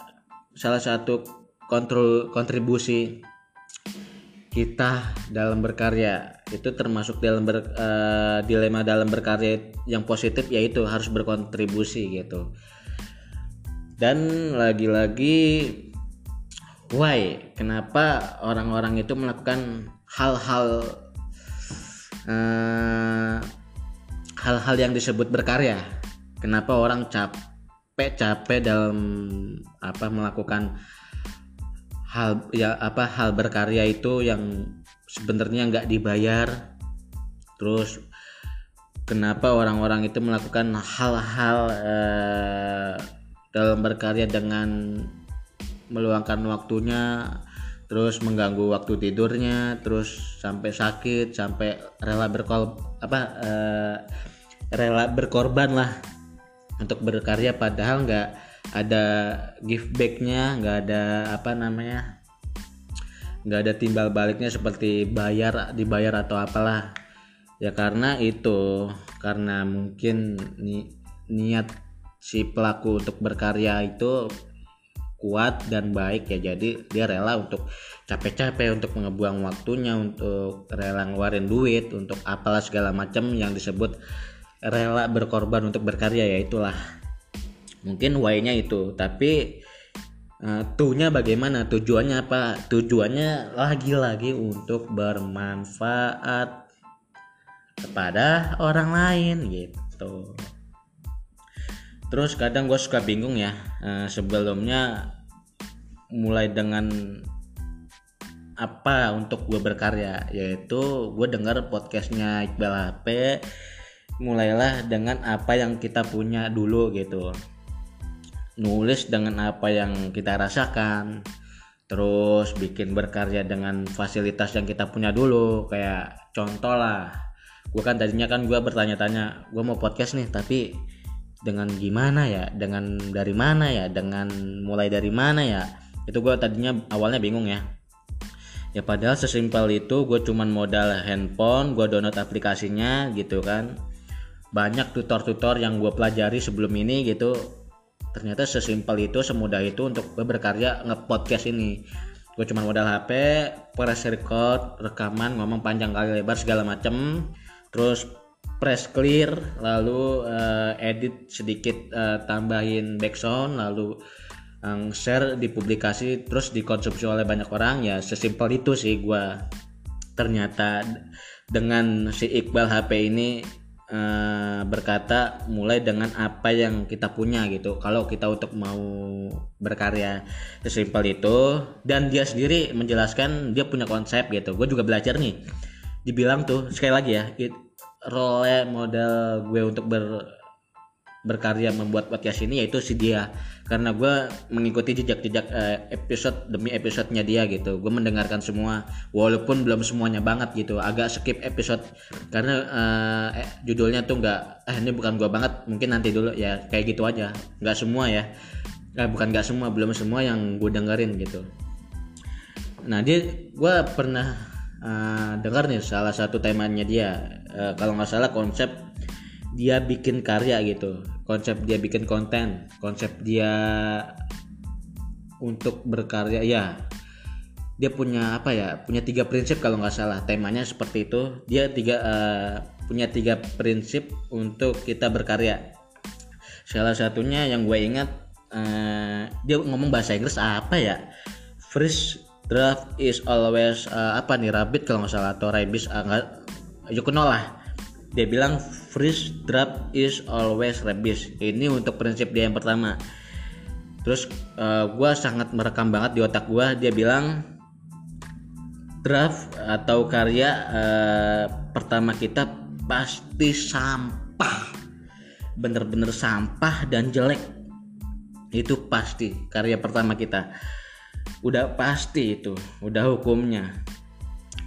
salah satu kontrol kontribusi kita dalam berkarya. Itu termasuk dalam ber, uh, dilema dalam berkarya yang positif yaitu harus berkontribusi gitu. Dan lagi-lagi why? Kenapa orang-orang itu melakukan hal-hal uh, hal-hal yang disebut berkarya? Kenapa orang capek capek dalam apa melakukan hal ya apa hal berkarya itu yang sebenarnya nggak dibayar. Terus kenapa orang-orang itu melakukan hal-hal eh, dalam berkarya dengan meluangkan waktunya terus mengganggu waktu tidurnya terus sampai sakit sampai rela berkol apa uh, rela berkorban lah untuk berkarya padahal nggak ada give backnya nggak ada apa namanya nggak ada timbal baliknya seperti bayar dibayar atau apalah. Ya karena itu karena mungkin ni, niat si pelaku untuk berkarya itu kuat dan baik ya jadi dia rela untuk capek-capek untuk mengebuang waktunya untuk rela ngeluarin duit untuk apalah segala macam yang disebut rela berkorban untuk berkarya ya itulah mungkin why-nya itu tapi uh, tuh-nya bagaimana? Tujuannya apa? Tujuannya lagi-lagi untuk bermanfaat kepada orang lain gitu. Terus kadang gue suka bingung ya uh, sebelumnya mulai dengan apa untuk gue berkarya? Yaitu gue dengar podcastnya Iqbal HP mulailah dengan apa yang kita punya dulu gitu nulis dengan apa yang kita rasakan terus bikin berkarya dengan fasilitas yang kita punya dulu. Kayak contoh lah gue kan tadinya kan gue bertanya-tanya gue mau podcast nih tapi dengan gimana ya? Dengan dari mana ya? Dengan mulai dari mana ya? Itu gue tadinya awalnya bingung ya. Ya padahal sesimpel itu gue cuman modal handphone gue download aplikasinya gitu kan. Banyak tutor-tutor yang gue pelajari sebelum ini gitu ternyata sesimpel itu semudah itu untuk gue berkarya nge-podcast ini. Gue cuma modal HP press record rekaman ngomong panjang kali lebar segala macem. Terus press clear lalu uh, edit sedikit uh, tambahin background lalu um, share dipublikasi terus dikonsumsi oleh banyak orang. Ya sesimpel itu sih gue ternyata dengan si Iqbal HP ini uh, berkata mulai dengan apa yang kita punya gitu. Kalau kita untuk mau berkarya sesimpel itu dan dia sendiri menjelaskan dia punya konsep gitu. Gue juga belajar nih. Dibilang tuh sekali lagi ya it, role model gue untuk ber berkarya membuat podcast ini yaitu si dia. Karena gue mengikuti jejak-jejak uh, episode demi episodenya dia gitu. Gue mendengarkan semua walaupun belum semuanya banget gitu. Agak skip episode karena uh, eh, judulnya tuh nggak eh ini bukan gue banget mungkin nanti dulu ya. Kayak gitu aja. Nggak semua ya. Eh, bukan nggak semua belum semua yang gue dengerin gitu. Nah dia gue pernah uh, dengar nih salah satu temanya dia. Uh, kalau nggak salah konsep dia bikin karya gitu konsep dia bikin konten. Konsep dia untuk berkarya ya. Dia punya apa ya punya tiga prinsip kalau nggak salah. Temanya seperti itu. Dia tiga uh, punya tiga prinsip untuk kita berkarya. Salah satunya yang gue ingat uh, dia ngomong bahasa Inggris apa ya? First draft is always uh, apa nih rabbit kalau nggak salah atau rabbit uh, you know lah. Dia bilang freeze draft is always rebis ini untuk prinsip dia yang pertama. Terus uh, eh, gue sangat merekam banget di otak gue dia bilang draft atau karya uh, pertama kita pasti sampah. Bener-bener sampah dan jelek. Itu pasti karya pertama kita. Udah pasti itu. Udah hukumnya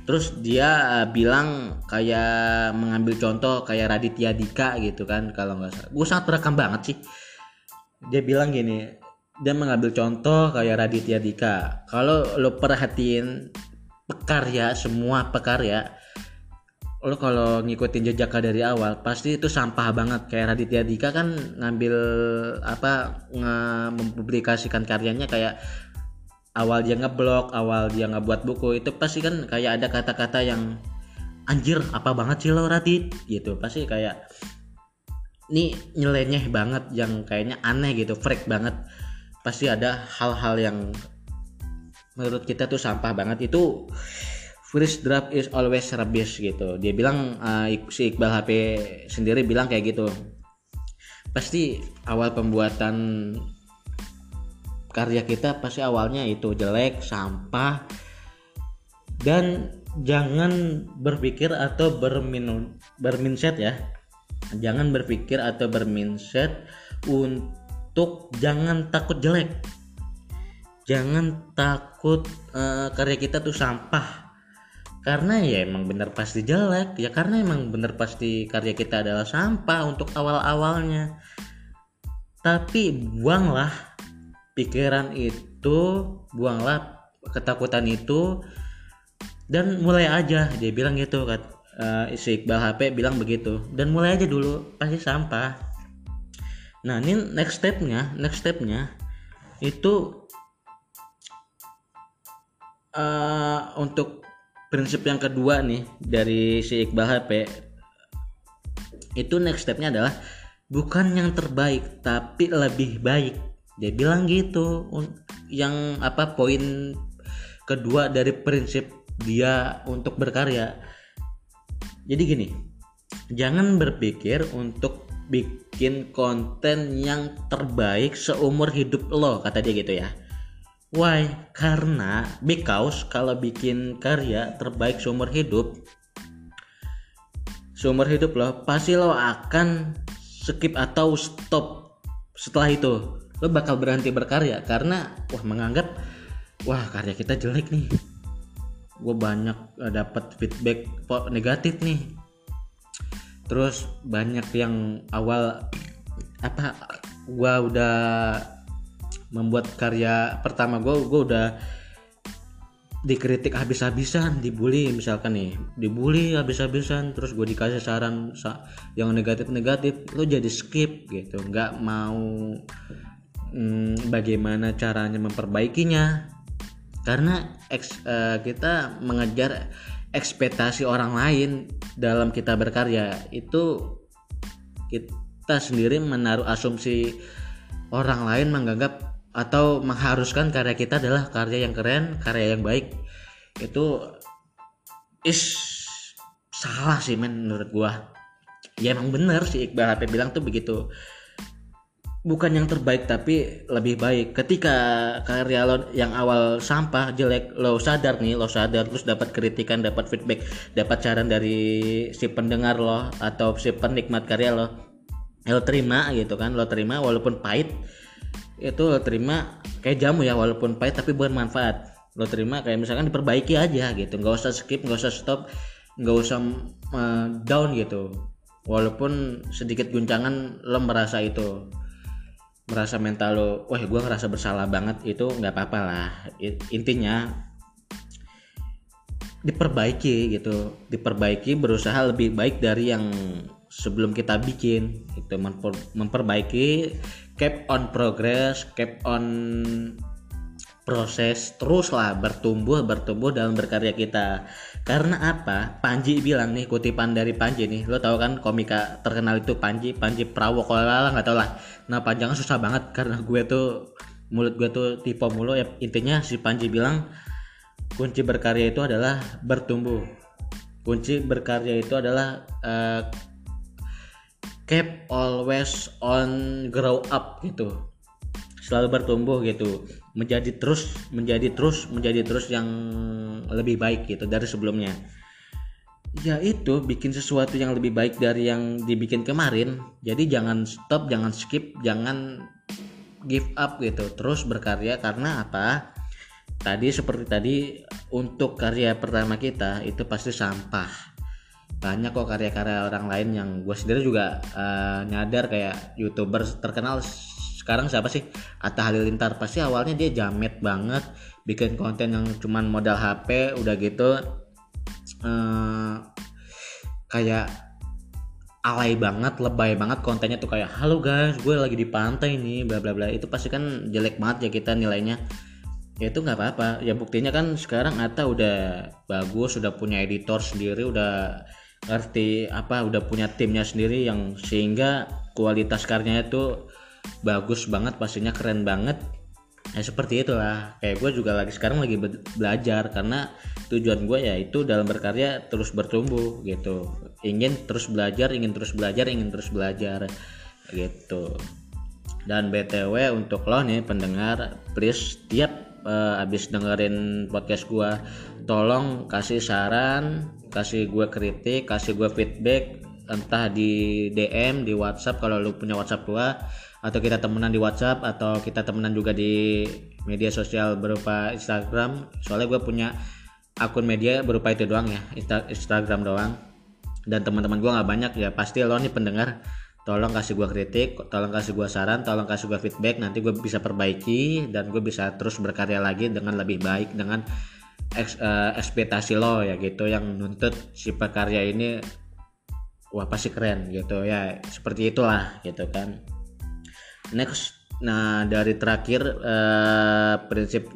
terus dia uh, bilang kayak mengambil contoh kayak Raditya Dika gitu kan kalau nggak salah. Gue sangat terekam banget sih. Dia bilang gini dia mengambil contoh kayak Raditya Dika. Kalau lo perhatiin pekarya semua pekarya lo kalau ngikutin jejaknya dari awal pasti itu sampah banget. Kayak Raditya Dika kan ngambil apa nge mempublikasikan karyanya kayak awal dia ngeblok awal dia ngebuat buku itu pasti kan kayak ada kata-kata yang anjir apa banget sih lo Radit gitu. Pasti kayak ini nyeleneh banget yang kayaknya aneh gitu freak banget. Pasti ada hal-hal yang menurut kita tuh sampah banget. Itu first draft is always rubbish gitu. Dia bilang uh, si Iqbal HP sendiri bilang kayak gitu. Pasti awal pembuatan karya kita pasti awalnya itu jelek sampah dan jangan berpikir atau berminun berminset ya. Jangan berpikir atau berminset untuk jangan takut jelek. Jangan takut uh, karya kita tuh sampah. Karena ya emang bener pasti jelek ya karena emang bener pasti karya kita adalah sampah untuk awal-awalnya. Tapi buanglah pikiran itu buanglah ketakutan itu dan mulai aja. Dia bilang gitu kan uh, si Iqbal HP bilang begitu. Dan mulai aja dulu pasti sampah. Nah ini next stepnya next stepnya itu uh, untuk prinsip yang kedua nih dari si Iqbal HP itu next stepnya adalah bukan yang terbaik tapi lebih baik dia bilang gitu yang apa poin kedua dari prinsip dia untuk berkarya. Jadi gini jangan berpikir untuk bikin konten yang terbaik seumur hidup lo kata dia gitu ya. Why? Karena because kalau bikin karya terbaik seumur hidup seumur hidup lo pasti lo akan skip atau stop setelah itu lo bakal berhenti berkarya karena wah menganggap wah karya kita jelek nih. Gue banyak uh, dapat feedback negatif nih. Terus banyak yang awal apa gue udah membuat karya pertama gue gue udah dikritik habis-habisan dibully misalkan nih dibully habis-habisan terus gue dikasih saran yang negatif-negatif lo jadi skip gitu nggak mau hmm, bagaimana caranya memperbaikinya karena eks, uh, kita mengejar ekspektasi orang lain dalam kita berkarya itu kita sendiri menaruh asumsi orang lain menganggap atau mengharuskan karya kita adalah karya yang keren, karya yang baik. Itu is salah sih men menurut gua. Ya emang bener sih Iqbal HP bilang tuh begitu. Bukan yang terbaik tapi lebih baik. Ketika karya lo yang awal sampah jelek lo sadar nih, lo sadar terus dapat kritikan, dapat feedback, dapat saran dari si pendengar lo atau si penikmat karya lo. Lo terima gitu kan, lo terima walaupun pahit itu lo terima kayak jamu ya walaupun pahit tapi bermanfaat lo terima kayak misalkan diperbaiki aja gitu nggak usah skip nggak usah stop nggak usah uh, down gitu walaupun sedikit guncangan lo merasa itu merasa mental lo wah gue ngerasa bersalah banget itu nggak apa-apa lah. Intinya diperbaiki gitu. Diperbaiki berusaha lebih baik dari yang sebelum kita bikin itu memper, memperbaiki keep on progress keep on proses teruslah bertumbuh bertumbuh dalam berkarya kita. Karena apa? Panji bilang nih kutipan dari Panji nih lo tau kan komika terkenal itu Panji Panji Prawo kalau lah nggak tau lah. Nah panjangan susah banget karena gue tuh mulut gue tuh tipe mulu. Ya intinya si Panji bilang kunci berkarya itu adalah bertumbuh. Kunci berkarya itu adalah uh, keep always on grow up gitu. Selalu bertumbuh gitu menjadi terus menjadi terus menjadi terus yang lebih baik gitu dari sebelumnya. Ya itu bikin sesuatu yang lebih baik dari yang dibikin kemarin. Jadi jangan stop jangan skip jangan give up gitu. Terus berkarya karena apa? Tadi seperti tadi untuk karya pertama kita itu pasti sampah. Banyak kok karya-karya orang lain yang gue sendiri juga uh, nyadar kayak youtuber terkenal sekarang siapa sih? Atta Halilintar. Pasti awalnya dia jamet banget bikin konten yang cuman modal HP udah gitu uh, kayak alay banget lebay banget kontennya tuh kayak halo guys gue lagi di pantai nih bla bla bla. Itu pasti kan jelek banget ya kita nilainya. Ya itu nggak apa-apa. Ya buktinya kan sekarang Atta udah bagus sudah punya editor sendiri udah ngerti apa udah punya timnya sendiri yang sehingga kualitas karyanya itu bagus banget pastinya keren banget. Ya seperti itulah. Kayak gue juga lagi sekarang lagi belajar karena tujuan gue ya itu dalam berkarya terus bertumbuh gitu. Ingin terus belajar ingin terus belajar ingin terus belajar gitu. Dan btw untuk lo nih pendengar please tiap uh, abis dengerin podcast gue tolong kasih saran kasih gue kritik kasih gue feedback entah di DM di WhatsApp kalau lu punya WhatsApp gue atau kita temenan di WhatsApp atau kita temenan juga di media sosial berupa Instagram. Soalnya gue punya akun media berupa itu doang ya Instagram doang. Dan teman-teman gue nggak banyak ya. Pasti lo nih pendengar tolong kasih gue kritik tolong kasih gue saran tolong kasih gue feedback. Nanti gue bisa perbaiki dan gue bisa terus berkarya lagi dengan lebih baik dengan uh, ekspektasi lo ya gitu yang nuntut si pekarya ini wah pasti keren gitu. Ya seperti itulah gitu kan next. Nah dari terakhir uh, prinsip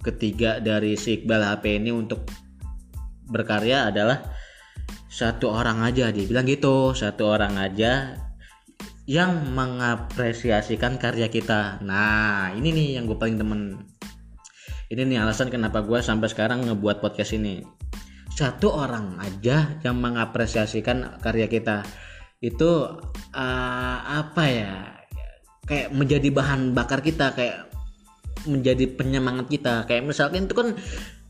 ketiga dari si Iqbal HP ini untuk berkarya adalah satu orang aja dia bilang gitu. Satu orang aja yang mengapresiasikan karya kita. Nah ini nih yang gue paling temen ini nih alasan kenapa gue sampai sekarang ngebuat podcast ini. Satu orang aja yang mengapresiasikan karya kita. Itu uh, apa ya kayak menjadi bahan bakar kita kayak menjadi penyemangat kita. Kayak misalkan itu kan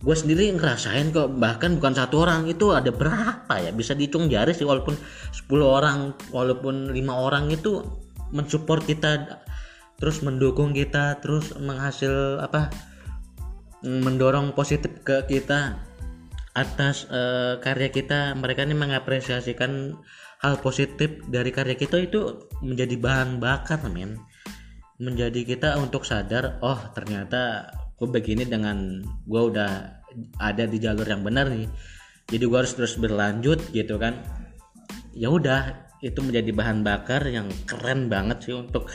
gue sendiri ngerasain kok bahkan bukan satu orang itu ada berapa ya? Bisa dihitung jari sih walaupun 10 orang walaupun lima orang itu mensupport kita terus mendukung kita terus menghasil apa mendorong positif ke kita atas uh, karya kita. Mereka ini mengapresiasikan hal positif dari karya kita itu menjadi bahan bakar men menjadi kita untuk sadar oh ternyata gue begini dengan gue udah ada di jalur yang benar nih. Jadi gue harus terus berlanjut gitu kan. Ya udah itu menjadi bahan bakar yang keren banget sih untuk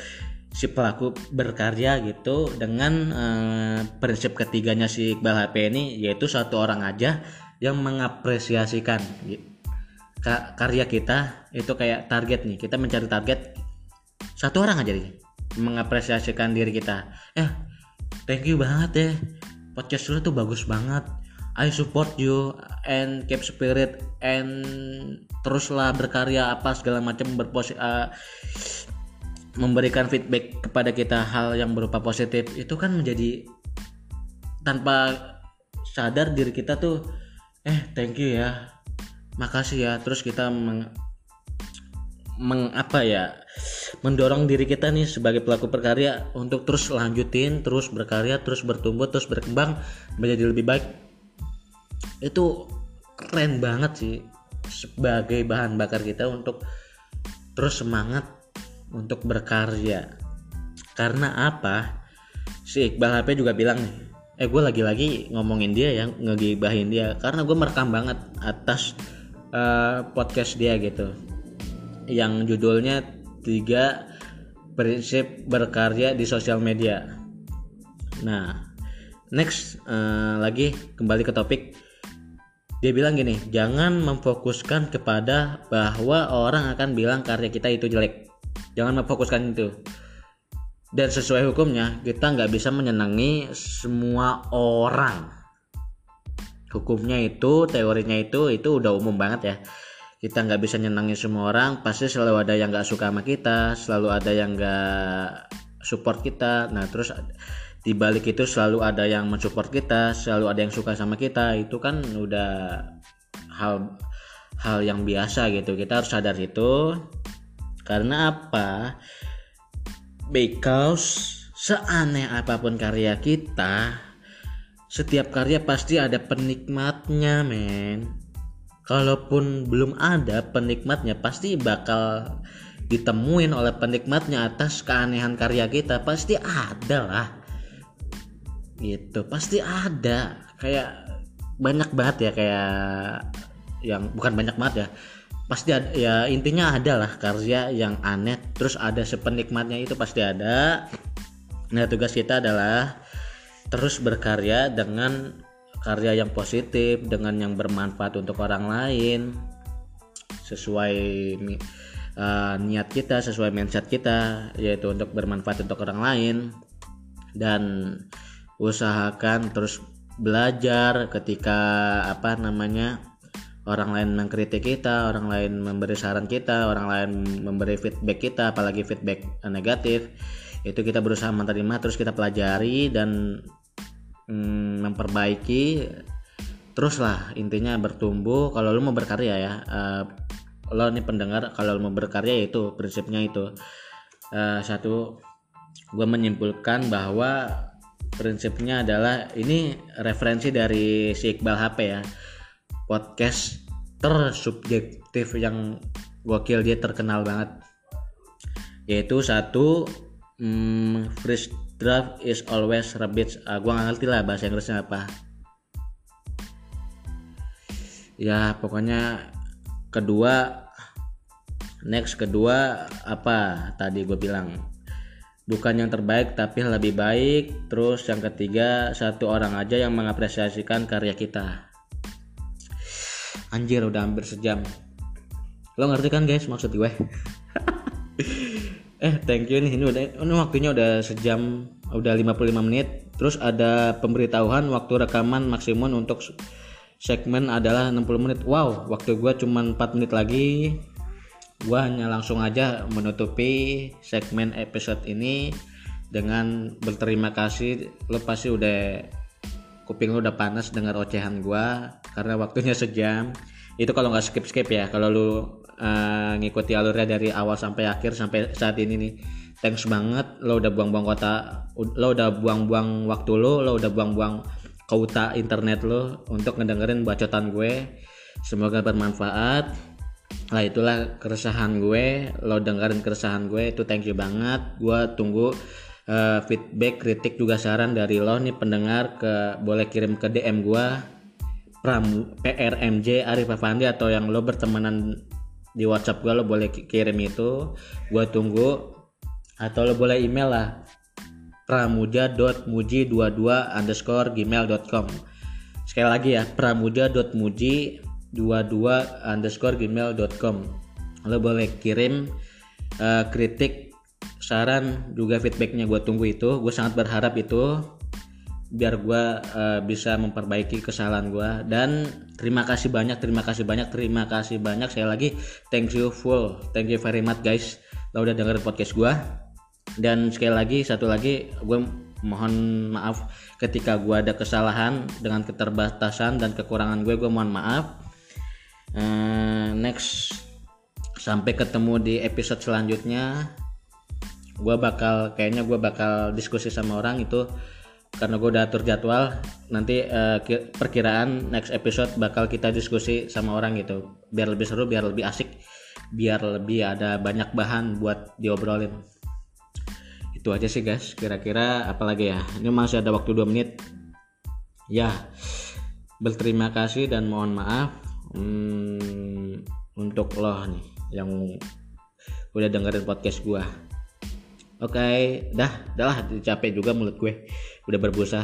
si pelaku berkarya gitu dengan uh, prinsip ketiganya si Iqbal HP ini yaitu satu orang aja yang mengapresiasikan karya kita. Itu kayak target nih kita mencari target satu orang aja nih mengapresiasikan diri kita. Eh thank you banget ya. Podcast lu tuh bagus banget. I support you and keep spirit and teruslah berkarya apa segala macam berpos uh, memberikan feedback kepada kita hal yang berupa positif. Itu kan menjadi tanpa sadar diri kita tuh eh thank you ya. Makasih ya. Terus kita meng, meng apa ya mendorong diri kita nih sebagai pelaku berkarya untuk terus lanjutin, terus berkarya, terus bertumbuh, terus berkembang menjadi lebih baik. Itu keren banget sih sebagai bahan bakar kita untuk terus semangat untuk berkarya. Karena apa? Si Iqbal HP juga bilang nih, eh gue lagi-lagi ngomongin dia ya, ngegibahin dia karena gue merekam banget atas uh, podcast dia gitu yang judulnya tiga prinsip berkarya di sosial media. Nah, next uh, lagi kembali ke topik. Dia bilang gini, jangan memfokuskan kepada bahwa orang akan bilang karya kita itu jelek. Jangan memfokuskan itu. Dan sesuai hukumnya, kita nggak bisa menyenangi semua orang. Hukumnya itu, teorinya itu, itu udah umum banget ya kita nggak bisa nyenangin semua orang pasti selalu ada yang nggak suka sama kita selalu ada yang nggak support kita. Nah terus di balik itu selalu ada yang mensupport kita selalu ada yang suka sama kita. Itu kan udah hal hal yang biasa gitu. Kita harus sadar itu. Karena apa? Because seaneh apa pun karya kita setiap karya pasti ada penikmatnya men kalaupun belum ada penikmatnya pasti bakal ditemuin oleh penikmatnya atas keanehan karya kita. Pasti ada lah. Gitu pasti ada. Kayak banyak banget ya kayak yang bukan banyak banget ya. Pasti ada ya intinya ada lah karya yang aneh. Terus ada sepenikmatnya itu pasti ada. Nah tugas kita adalah terus berkarya dengan karya yang positif dengan yang bermanfaat untuk orang lain. Sesuai uh, niat kita sesuai mindset kita yaitu untuk bermanfaat untuk orang lain. Dan usahakan terus belajar ketika apa namanya orang lain mengkritik kita orang lain memberi saran kita orang lain memberi feedback kita apalagi feedback negatif itu kita berusaha menerima terus kita pelajari dan hmm, memperbaiki. Terus lah intinya bertumbuh. Kalau lu mau berkarya ya uh, lo nih pendengar kalau mau berkarya itu prinsipnya itu. Uh, satu gue menyimpulkan bahwa prinsipnya adalah ini referensi dari si Iqbal HP ya podcast tersubjektif yang gokil dia terkenal banget. Yaitu satu hmm, first draft is always rubbish. Ah, gua gak ngerti lah bahasa Inggrisnya apa. Ya pokoknya kedua next kedua apa tadi gue bilang. Bukan yang terbaik tapi lebih baik. Terus yang ketiga satu orang aja yang mengapresiasikan karya kita. Anjir udah hampir sejam. Lo ngerti kan guys maksud gue eh thank you nih. Ini udah ini waktunya udah sejam udah 55 menit. Terus ada pemberitahuan waktu rekaman maksimum untuk segmen adalah 60 menit. Wow waktu gue cuma 4 menit lagi. Gua hanya langsung aja menutupi segmen episode ini dengan berterima kasih. Lo pasti udah kuping lo udah panas dengar ocehan gua karena waktunya sejam. Itu kalau nggak skip skip ya. Kalau lu uh, ngikuti alurnya dari awal sampai akhir sampai saat ini nih. Thanks banget lo udah buang-buang kota lo udah buang-buang waktu lo lo udah buang-buang kota internet lo untuk ngedengerin bacotan gue. Semoga bermanfaat. Lah itulah keresahan gue lo dengerin keresahan gue itu thank you banget. Gue tunggu uh, feedback kritik juga saran dari lo nih pendengar ke boleh kirim ke DM gue Pram PRMJ Arif Afandi atau yang lo bertemanan di WhatsApp gue lo boleh kirim itu. Gue tunggu atau lo boleh email lah. pramuja.muji22 underscore gmail.com sekali lagi ya pramuja.muji 22 underscore gmail.com lo boleh kirim uh, kritik saran juga feedbacknya. Gue tunggu itu. Gue sangat berharap itu biar gue uh, bisa memperbaiki kesalahan gue dan terima kasih banyak terima kasih banyak terima kasih banyak. Saya lagi thank you full. Thank you very much guys lo udah dengerin podcast gue dan sekali lagi satu lagi gue mohon maaf ketika gue ada kesalahan dengan keterbatasan dan kekurangan gue gue mohon maaf. Uh, next sampai ketemu di episode selanjutnya. Gue bakal kayaknya gue bakal diskusi sama orang itu karena gue udah atur jadwal nanti uh, perkiraan next episode bakal kita diskusi sama orang gitu. Biar lebih seru biar lebih asik biar lebih ada banyak bahan buat diobrolin. Itu aja sih guys. Kira-kira apalagi ya? Ini masih ada waktu 2 menit. Ya berterima kasih dan mohon maaf hmm, untuk lo nih yang udah dengerin podcast gua. Oke okay, dah. Dah lah capek juga mulut gue udah berbusa.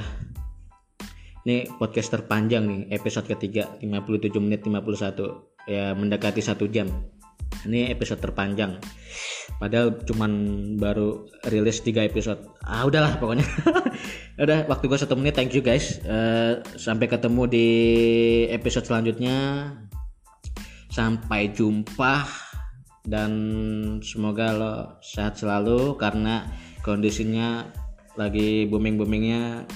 Ini podcast terpanjang nih episode ketiga 57 menit 51 ya mendekati satu jam. Ini episode terpanjang. Padahal cuman baru rilis 3 episode. Ah udahlah pokoknya. Udah waktu gue satu menit. Thank you guys. Uh, sampai ketemu di episode selanjutnya. Sampai jumpa. Dan semoga lo sehat selalu karena kondisinya lagi booming boomingnya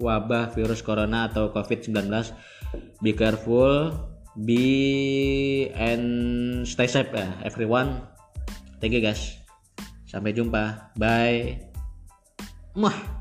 wabah virus corona atau covid 19 be careful be and stay safe ya everyone. Thank you guys. Sampai jumpa. Bye. Mwah.